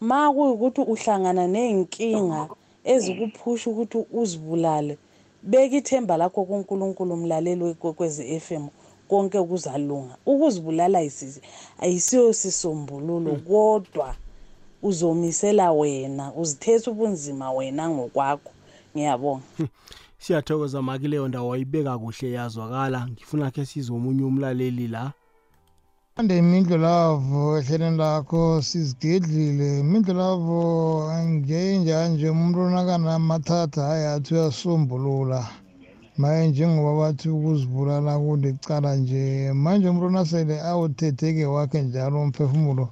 Ma kuyukuthi uhlangana ney'nkinga ezikuphusha ukuthi uzibulale beka ithemba lakho kunkulunkulu mlaleli wekwekwezi FM konke kuzalunga ukuzibulala isisi ayisiyo sisombululo kodwa uzomisela wena uzithethe ubunzima wena ngokwakho. Ngiyabonga. *laughs* Siyathokoza maki leyo ndawo wayibeka kuhle yazwakala. Ngifuna khe sizomunye umlaleli la. Ande mindlolavo ehlelweni lakho sizigedlile. Mindlolavo njenjanje umuntu onakanamathatha hayi athi uyasombulula maye njengoba bathi ukuzibulala kulicala nje. Manje umuntu onasele awuthetheke wakhe njalo umphefumulo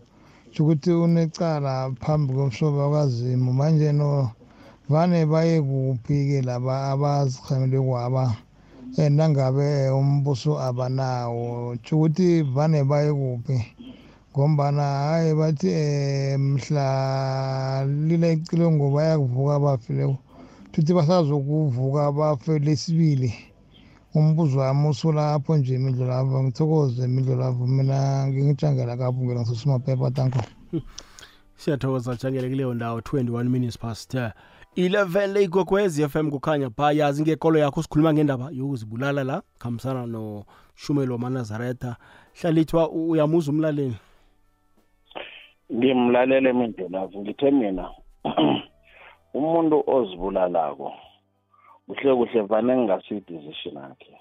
ukuthi unecala phambi komhlobo wakazimu manje no vane baye kuphi-ke laba abazikhamele kwaba? Um nangabe umbuso abanawo? Tsho ukuthi vane baye kuphi? Ngombana hayi bathi um mhla lila icilongo bayakuvuka bafileko futhi basazokuvuka bafe lesibili. Umbuzo wami usulapho nje imidlolavo ngithokoze imidlolavo mina ngingijangela kabungela ngisosimaphepha tanko. Siyathokoza jangele kuleyo ndawo 21 minutes past 11 le igogwezi FM kukhanya pha yazi ngekolo yakho sikhuluma ngendaba yokuzibulala la khambisana noshumelo manazaretha hlalithwa uyamuza umlaleli? Ngimlalele mindlelavu ngithe mina umuntu ozibulalako kuhle kuhle vane ngingasiyi-decision yakhe.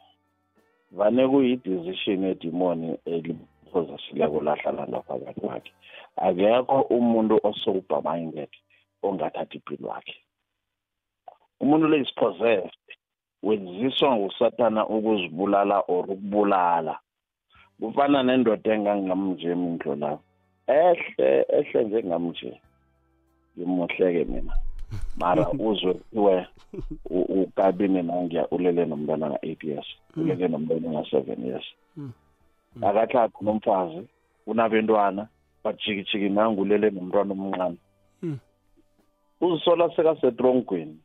Vane kuyi-decision edimoni eliphozashileko lahlala ngaphakathi kwakhe. Akekho umuntu osober-minded ongathathi impilo yakhe. Umuntu lo is possessed. Wenziswa ngusatana ukuzibulala or ukubulala. Kufana nendoda engangamnje mindlo lapho ehle ehle njengamnje ngimuhleke mina. Mara uzwe kuthiwe ukabini nangiya ulele nomntwana nga-eight years ulele nomntwana nga-seven years. Akathathi nomfazi unabentwana bajikijiki nangulele nomntwana omncane. Uzisola sekasetrongweni.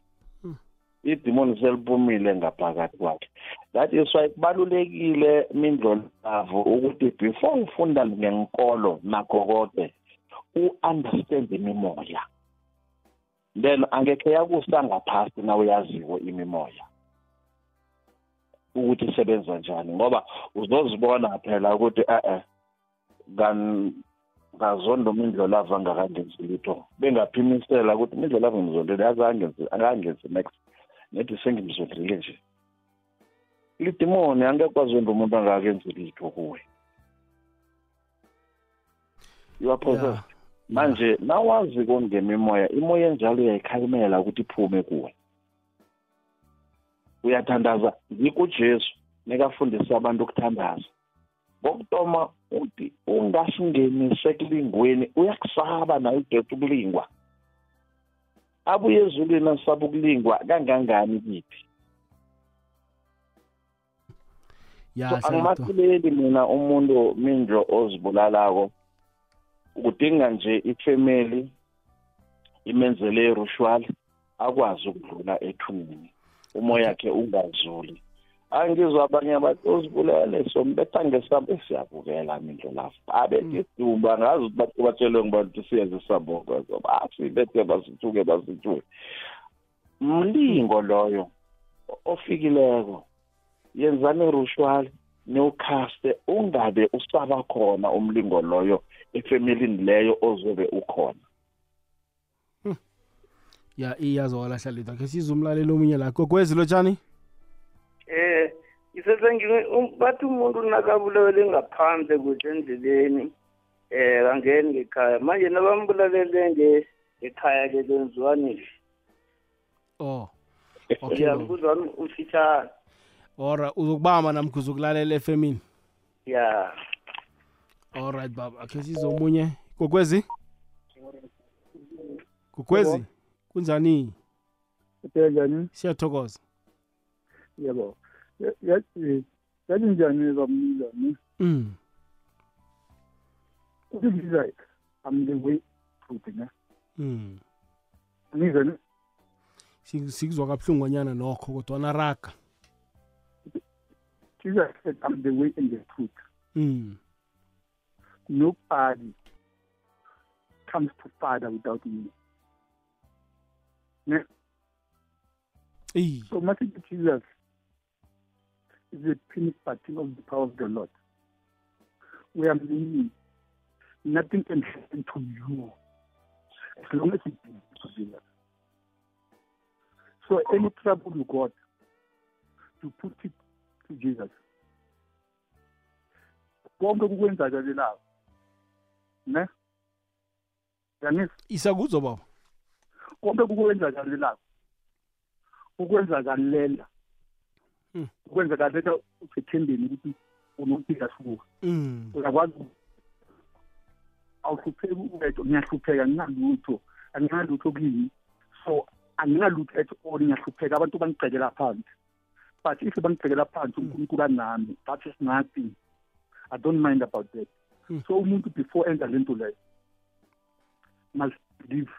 Idimoni seliphumile ngaphakathi kwakhe. That is why kubalulekile mindlolavu ukuthi before ufunda ngenkolo nakho konke u-understand imimoya. Then angekhe yakusa ngaphasi na uyaziwo imimoya. Ukuthi isebenza njani ngoba uzozibona phela ukuthi e-e ngazonda umindlolavu angakangenzi litho. Bengaphimisela ukuthi imindlolavu ngizondele yaze angangenzi next. Nethi sengimzondile nje. Lidimoni angeke kwazonda umuntu angakenzi litho kuwe. You are possessed. Manje nawazi kongemimoya imoya enjalo uyayikhalimela ukuthi iphume kuwe. Uyathandaza ngikujesu nekafundisa abantu ukuthandaza. Ngokutoma uthi ungasingenise ekulingweni uyakusaba naye udethi ukulingwa. Abuye ezulwini asaba ukulingwa kangangani kithi? So angimathuleli mina umuntu mindlo ozibulalako. Kudinga nje ifamily imenzele irushwal akwazi ukudlula ethuneni. Umoya yakhe ungazuli. Angizwa abanye abantu uzibulele sombetha ngesabo. Siyabukela mindlelafu abethi idumba ngazi ukuthi bathi batshelwe ngibantu siyeze isabongo so basibethe basithuke basithuke. Mlingo loyo ofikileko yenzani irushwali niwukhaste ungabe usaba khona umlingo loyo efamilini leyo ozobe ukhona. Ya iyazwakala hlalethwa khe size umlaleli omunye la. Gogwezi lotshani eh isesengiwe bathi umuntu nakabulawele ngaphandle kuhle endleleni eh kangeni ngekhaya. Manje nabambulalele nge- ngekhaya ke kwenziwani oh *laughs* okay ngiyambuza wami ufitshane ora uzokubamba namkha uzokulalela efemini? Ya. Alright baba. Akhe size omunye gogwezi gogwezi kunjani? Uthenzani? siyathokoza. Yebo. Ya- Yathi yathi njani bamlilo ne? mm. Ukubiza I'm the way to ne. mm. Ngize ne? Sik- sikuzwa kabuhlungonyana nokho kodwa raga Jesus said I'm the way and the truth. mm. Nobody comes to Father without me. Ne? Hey. So much Jesus is the finished parting of the power of the Lord. We are meaning nothing can happen to you as long as it is to Jesus. So any trouble you got, you put it to Jesus. konke ne? Yanisa isakuzwa baba. Konke kukwenzakalelayo ukwenzakalela Hmm. ukwenzakalela usethembeni ukuthi unompila suka mm uyakwazi awuhlupheki uwedwa ngiyahlupheka ngingalutho. Angingalutho kuyini so angingalutho at all ngiyahlupheka. Abantu bangicekela phansi. But if bangicekela phansi unkulunkulu anami that is nothing. I don't mind about that. Hmm. So umuntu before enza lento leyo must believe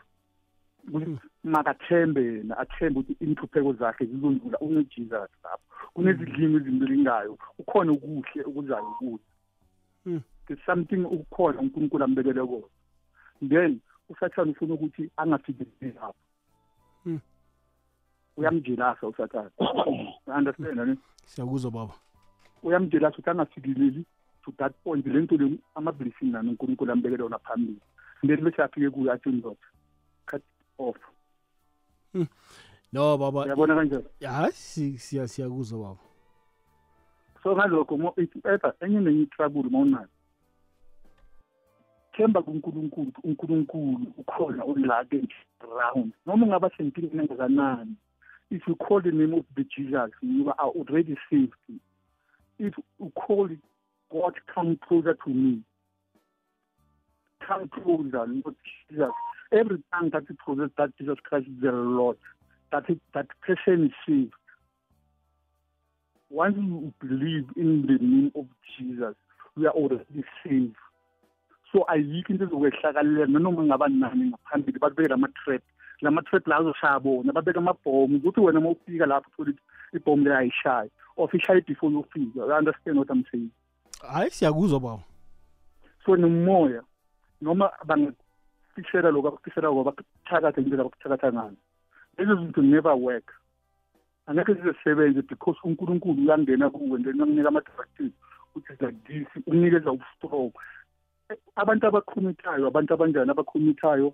ukuthi makathembe yena athembe ukuthi inhlupheko zakhe zizondlula unejesus lapho. Kunezidlimi ezimlingayo ukhona ukuhle okuzayo kuye Mm. there's something ukukhona unkulunkulu ambekele kona. Then usathane ufuna ukuthi angafikeleli lapho. Mm. uyamjelasa usathane. *coughs* Understand ne? Siyakuzwa baba. Uyamjelasa ukuthi angafikeleli to that point le nto le ama-blessing nani unkulunkulu ambekele wona phambili. Then bese afike kuyo athi ndoda cut off. No baba. Uyabona kanjani hayi si- siya- siyakuzwa baba. So ngalokho mo if ever enye nenye trouble mawunayo themba kunkulunkulu ukuthi unkulunkulu ukhona ulake round noma ungaba sempilweni engakanani if you call the name of the jesus you are already saved. If you call it god come closer to me? Come closer lord jesus. Every time that you possess that jesus christ is the lord that it, that person is saved once you believe in the name of Jesus, we are already saved. So ayikho into ezokwehlakalela nanoma ngaba nani ngaphambili babeke lama-trap lama-trap la azoshaya bona babeke amabhomu ukuthi wena uma ufika lapho uthole ibhomu leyo ayishayi or ishaye before you understand what I'm saying. Hayi siyakuzwa baba. So nomoya noma bangafishela lokhu abakufishela ko bakuthakathe ngendlela abakuthakatha ngayo lezo zinto never work. Angeke zizesebenze because unkulunkulu uyangena kuwe then uyakunika ama-directive ukuthi like this ukunikeza ustrong abantu abakhomithayo abantu abanjani abakhomithayo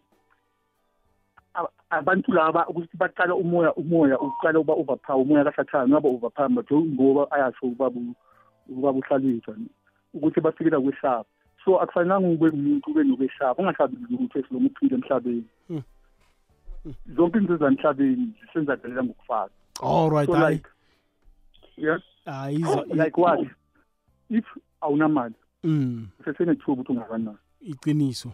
a- abantu laba ukuthi baqala umoya umoya uqala uba overpower umoya kasathane uyaba overpower but ngoba ayasho ubaba ubaba uhlalisa ukuthi bafikela kwesaba so akufanelanga ube umuntu ube nokwesaba ungasabi lutho esiloma uphile emhlabeni. Hmm. zonke izinto ezemhlabeni zisenzakalela ngokufana all right so like yes hayi izwa like what? If awunamali mm usesenethuba ukuthi ungakanani. Iqiniso.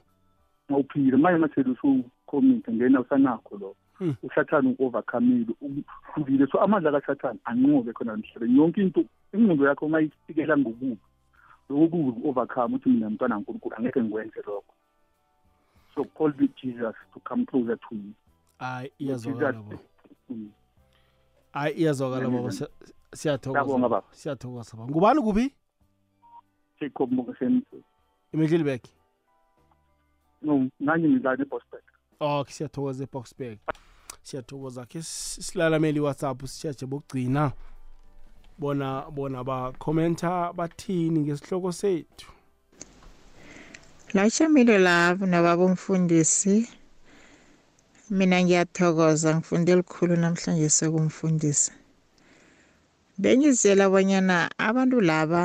Mawuphile manje masele usukhomite ngena usanakho lo Hmm. Usathane u-overcomile uhlukile so amandla kasathane anqobe khona emhlabeni. Yonke into ingqondo yakho uma ifikela ngokubi lokho kubi ku-overcome ukuthi mina mntwana kankulunkulu angeke ngikwenze lokho. So call me jesus to come closer to you. Hayi Jesus, iyazwakala baba. mm. hayi iyazwakala baba. Ngiyazi. Siya- siyathokoza. Ngiyabonga, baba. siyathokoza baba. Ngubani kuphi jacob mokaseni emidlilberg no nanye ngidlala ebosberg okay siyathokoza eboxburg siyathokoza ke s- silalameli whatsapp sitshaje bokugcina bona bona bakhomenta bathini ngesihloko sethu Lachamilo lavo nababa umfundisi. Mina ngiyathokoza ngifunde elikhulu namhlanje sekumfundisi. Bengizela bonyana abantu laba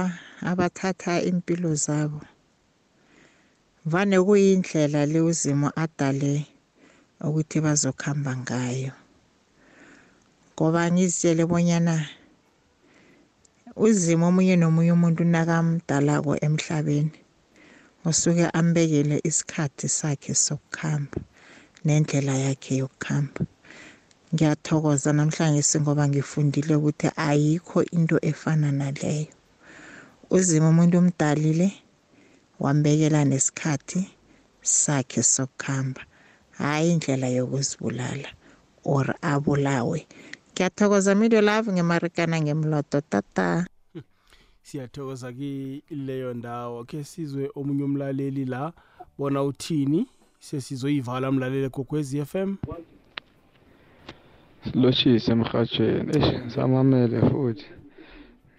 abathatha impilo zabo vane kuyindlela le uzimo adale ukuthi bazokhamba ngayo. Ngoba ngizitshele bonyana uzimo omunye nomunye umuntu nakamdalako emhlabeni usuke ambekele isikhathi sakhe sokukhamba nendlela yakhe yokukhamba. Ngiyathokoza namhlanje ngoba ngifundile ukuthi ayikho into efana naleyo. Uzima umuntu umdalile wambekela nesikhathi sakhe sokukhamba. Hayi indlela yokuzibulala or abulawe. Ngiyathokoza mido love ngemarikana ngemlodo tata. Siyathokoza kileyo ndawo. Ke sizwe omunye umlaleli la. Bona uthini? Sesizoyivala mlaleli gogwezi FM silotshise emrhatshweni eish samamele futhi.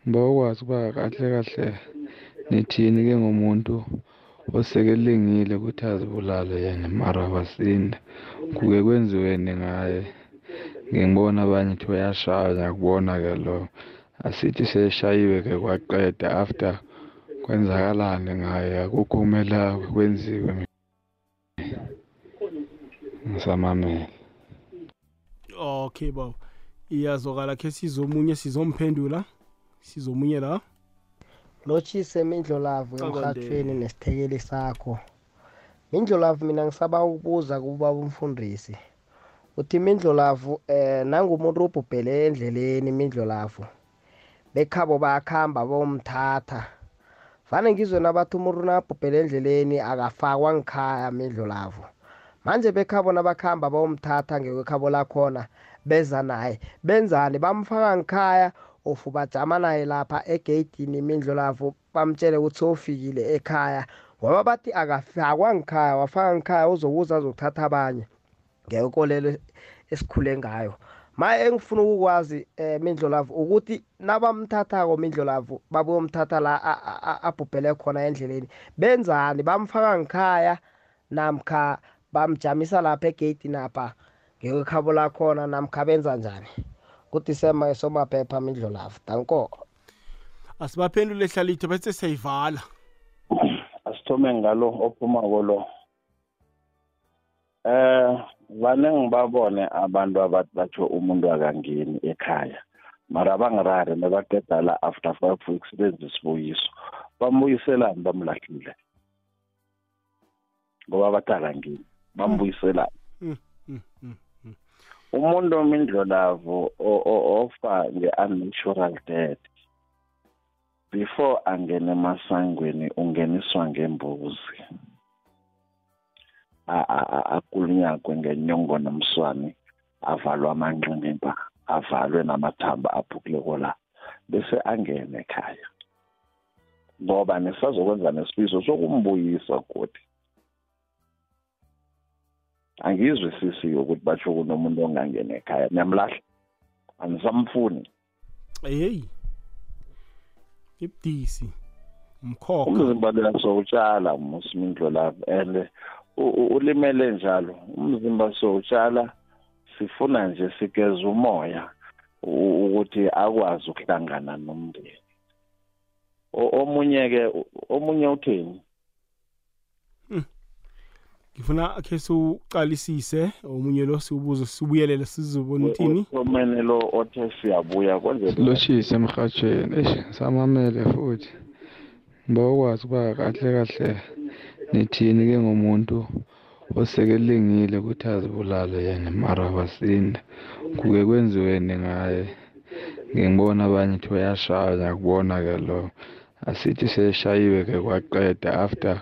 Ngibawukwazi ukuba kahle kahle nithini ke ngomuntu osekelengile ukuthi azibulale yena mara basinda kuke kwenziweni ngaye ngibona abanye thi uyashaya ngiyakubona ke lo. Asithi seshayiwe ke kwaqeda. After kwenzakalani ngaye? Akukho kumele kwenziwe. Ngisamamele. Okay baba iyazokala khe sizomunye sizomphendula. Sizomunye la. Lotshise mindlolavu Akwandele. emhathweni nesithekeli sakho. Mindlolavu mina ngisaba ukubuza kuba umfundisi. Uthi mindlolavu eh nangumuntu ubhubhele endleleni mindlolavu bekhabo bayakhamba bomthatha vane ngizwe nabathi umuntu nabhubhele endleleni akafakwa ngikhaya mindlolavu. Manje bekhabo nabakhamba bayomthatha ngekwekhabo lakhona beza naye benzani? Bamfaka ngikhaya ofu bajama naye lapha egeyidini imindlolavu bamtshele ukuthi sowufikile ekhaya. Ngoba bathi akafakwa ngikhaya wafaka ngikhaya uzokuza azokuthatha abanye. Ngekolelo esikhule ngayo. Ma engifuna ukukwazi um mindlolavu ukuthi nabamthathako mindlolavu babuyomthatha la a- a- a- abhubhele khona endleleni benzani? Bamfaka ngikhaya namkha bamjamisa lapha egeyidini apha ngekwekhabo lakhona namkha benza njani? Kudisema somaphepha mindlolavu danko. Asibaphendule hlalito bese siyayivala. Asithome ngalo ophumako lo eh vane ngibabone abantu abathi batho umuntu akangeni ekhaya. Mara bangirari nebaqeda la after five weeks benza isibuyiso. Bambuyiselani bamlahlile. Ngoba bathi akangeni bambuyiselani mm. Umuntu omindlolavu o- o- ofa nge-unnatural death before angene emasangweni ungeniswa ngembuzi. A- a- a- akulunyagwe ngenyongo nomswane avalwe amanqiniba avalwe namathambo aphukileko la bese angene ekhaya. Ngoba nisazokwenza nesifiso sokumbuyisa godi angizwisisi ukuthi batsho kunomuntu ongangena ekhaya. Niyamlahla anisamfuni hey ibudisi umkhokha umzimba luyasowutshala musimindlo lapho and ulimele njalo. Umzimba sowutshala sifuna nje sigeze umoya ukuthi akwazi ukuhlangana nomndeni. Omunye ke omunye utheni? Ngifuna khe siwuqalisise omunye lo siwubuze sibuyelele sizobona uthini? omene lo othe siyabuya kwenze silotshise emrhatshweni eish samamele futhi. Ngibawukwazi ukuba kahle kahle nithini ke ngomuntu osekelengile ukuthi azibulale yena mara basinda kuke kwenziweni ngaye ngibona abanye thi uyashaya ngiyakubona ke lo. Asithi seshayiwe ke kwaqeda after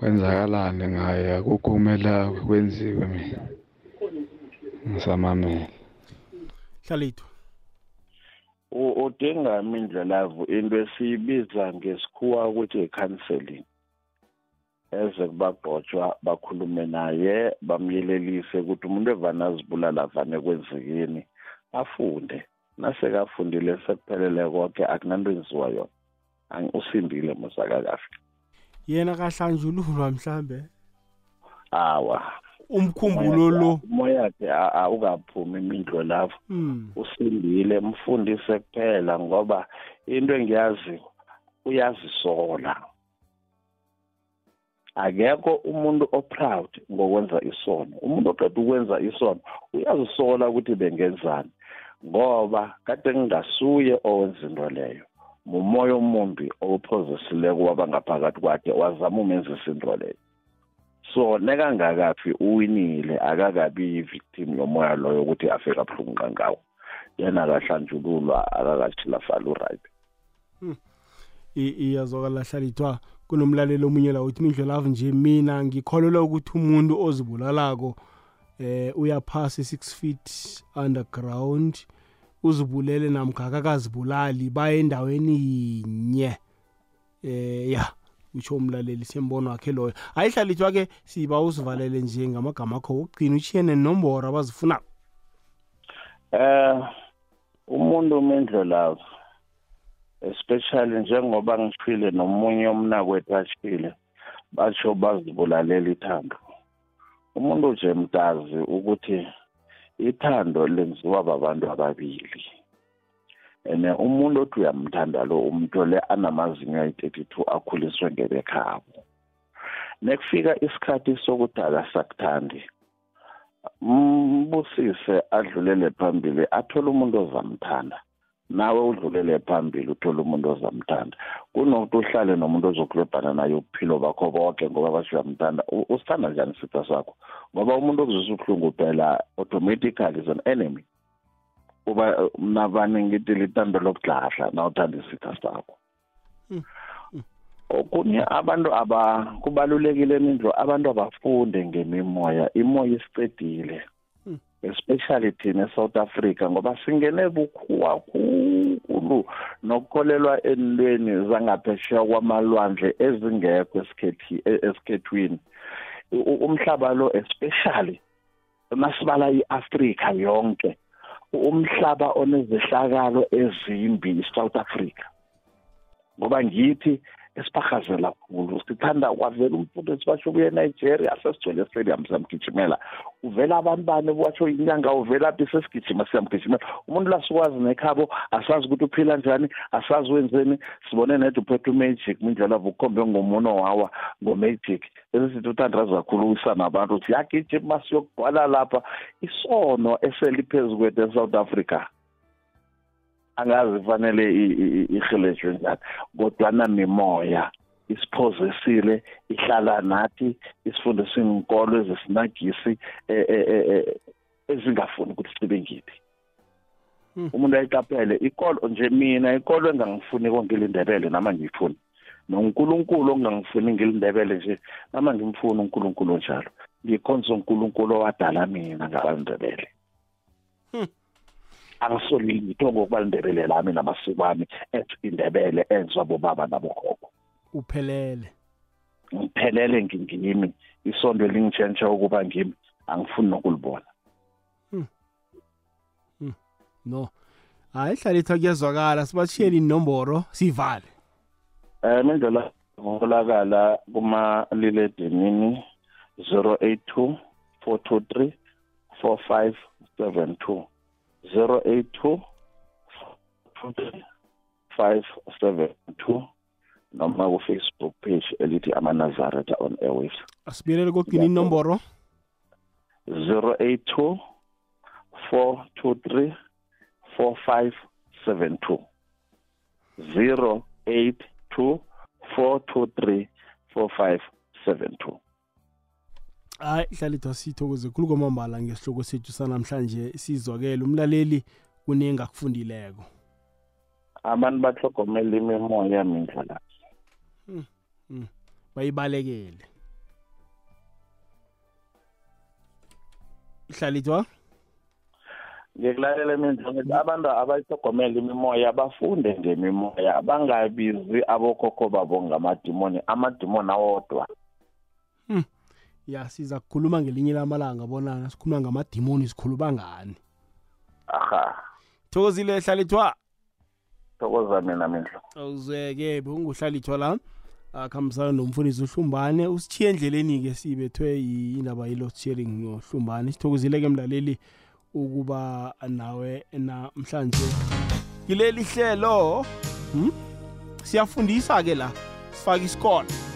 kwenzakalani ngaye? Akukho kumele kwenziwe mina. Ngisamamele. Hlalito u- udinga imindlelavu into esiyibiza ngesikhuwa ukuthi i-counseling eze kubagqotshwa bakhulume naye bamyelelise ukuthi umuntu evane azibulala vane kwenzekeni afunde. Nasekafundile sekuphelele konke akunanto enziwa yona. Usindile musakakahle yena kahlanjululwa mhlambe? Awa. Umkhumbulo lo? umoya wakhe a- awukaphumi imindlo lapho. Hmm. usindile mfundise kuphela ngoba into engiyaziyo uyazisola. Akekho umuntu oproud ngokwenza isono. Umuntu oqeda ukwenza isono uyazisola ukuthi bengenzani. Ngoba kade ngingasuye owenza into leyo. Mumoya omumbi owuphozesileko wabangaphakathi kwakhe wazama umenzisa into leyo so nekangakaphi uwinile akakabi yi-victim yomoya loyo ukuthi afike abuhlungu ngawo yena akahlanjululwa akakashilafala uright. I- iyazwakala hlalithwa kunomlaleli omunye la uthi mindlelavu nje mina ngikholelwa ukuthi umuntu ozibulalako eh uyaphasa i-6 feet underground uzibulele namkha akakazibulali baye endaweni yinye. Eh ya utsho umlaleli sembono wakhe loyo. Ayihlalithwa ke siba usivalele nje ngamagama akho wokugcina utshiye nenomboro abazifunako eh umuntu umendlelavu especially njengoba ngishile nomunye umnakwethu ashile basho bazibulalela ithando umuntu nje mtazi ukuthi ithando lenziwa babantu ababili. And umuntu othi uyamthanda lo umuntu le anamazinyo ayi-thirty-two akhuliswe ngebekhabo. Nekufika isikhathi sokuthi akasakuthandi mbusise adlulele phambili athole umuntu ozamthanda. Nawe udlulele phambili uthole umuntu ozamthanda. Kunokuthi uhlale nomuntu ozokulebhana naye ubuphilo bakho bonke ngoba basho uyamthanda U- usithanda njani isitha sakho? Ngoba umuntu okuzwisa ubuhlungu phela automatically is an enemy. Kuba nabani ngithi lithando lokudlahla na uthanda isitha sakho. Okunye abantu aba kubalulekile mindlo abantu abafunde ngemimoya imoya isicedile especially thina eSouth Africa ngoba singene bukhuwa khulu nokukholelwa entweni zangaphesheya kwamalwandle ezingekho esikhethi esikhethwini. Umhlaba lo especially masibala iAfrica yonke umhlaba onezehlakalo ezimbi iSouth Africa. Ngoba ngithi esibahazela khulu sithanda kwavela umfundo esibasho ubuye eNigeria sesigcwele estadium siyamgijimela. Uvela abantu bani watsho inyanga uvela phi sesigijima siyamgijimela? Umuntu lasukwazi nekhabo asazi ukuthi uphila njani asazi wenzeni sibone nede uphethe umagic mindlela vukhombe ngomuno wawa ngomagic bese sithi uthandaza kakhulu uwisa nabantu uthi yagijima siyokugcwala lapha. Isono eseliphezu kwethu e-south africa. Angazi fanele ihilejwe njani kodwana mimoya isiphozisile ihlala nathi isifundisa inkolo ezesinagisi eh, eh, eh, eh, ezingafuni ukuthi sibe ngithi umuntu ayiqaphele ikolo nje mina ikolo engangifuni kongilindebele nama ngiyifuni nonkulunkulu ongangifuni ngilindebele nje nama ngimfuni unkulunkulu njalo. Ngikhonza unkulunkulu owadala mina ngabandebele angisolile ngitho ngokuba indebele lami namasiko ami ethi indebele enziwa bobaba nabogogo. Uphelele. Ngiphelele ngingimi isondo lingitshentsha ukuba ngimi angifuni nokulibona. No. Hayi hlalithwa kuyezwakala sibashiyele inomboro sivale. Um indlela ngokholakala kumaliledinini zero eight two four two three four five seven two. Zero eight two two three five seven two noma ku-facebook page elithi amanazareta on airwaves. Asibuyelele kokugcina inomboro? zero eight two four two three four five seven two. zero eight two four two three four five seven two. Hayi hlalithwa sithokoze khulu kwamambala ngesihloko sethu sanamhlanje sizwakele. Umlaleli kuningi akufundileko. Abantu bahlogomela imimoya mindlela Hmm, hmm. bayibalekele. Hlalithwa ngikulalela mina ngithi abantu abayithogomela imimoya bafunde ngemimoya bangabizi abokhokho babo ngamadimoni amadimoni awodwa. Ya siza kukhuluma ngelinye lamalanga bona sikhuluma ngamadimoni sikhuluma ngani? Aha. Thokozile hlalithwa thokoza mina mindlo. Awuzeke bekunguhlalithwa la. Akhambisana nomfundisi uhlumbane usithiye endleleni-ke sibethwe indaba ye-load sharing nohlumbane sithokozile-ke mlaleli ukuba nawe namhlanje kileli hlelo hmm? siyafundisa-ke la sifake isikolo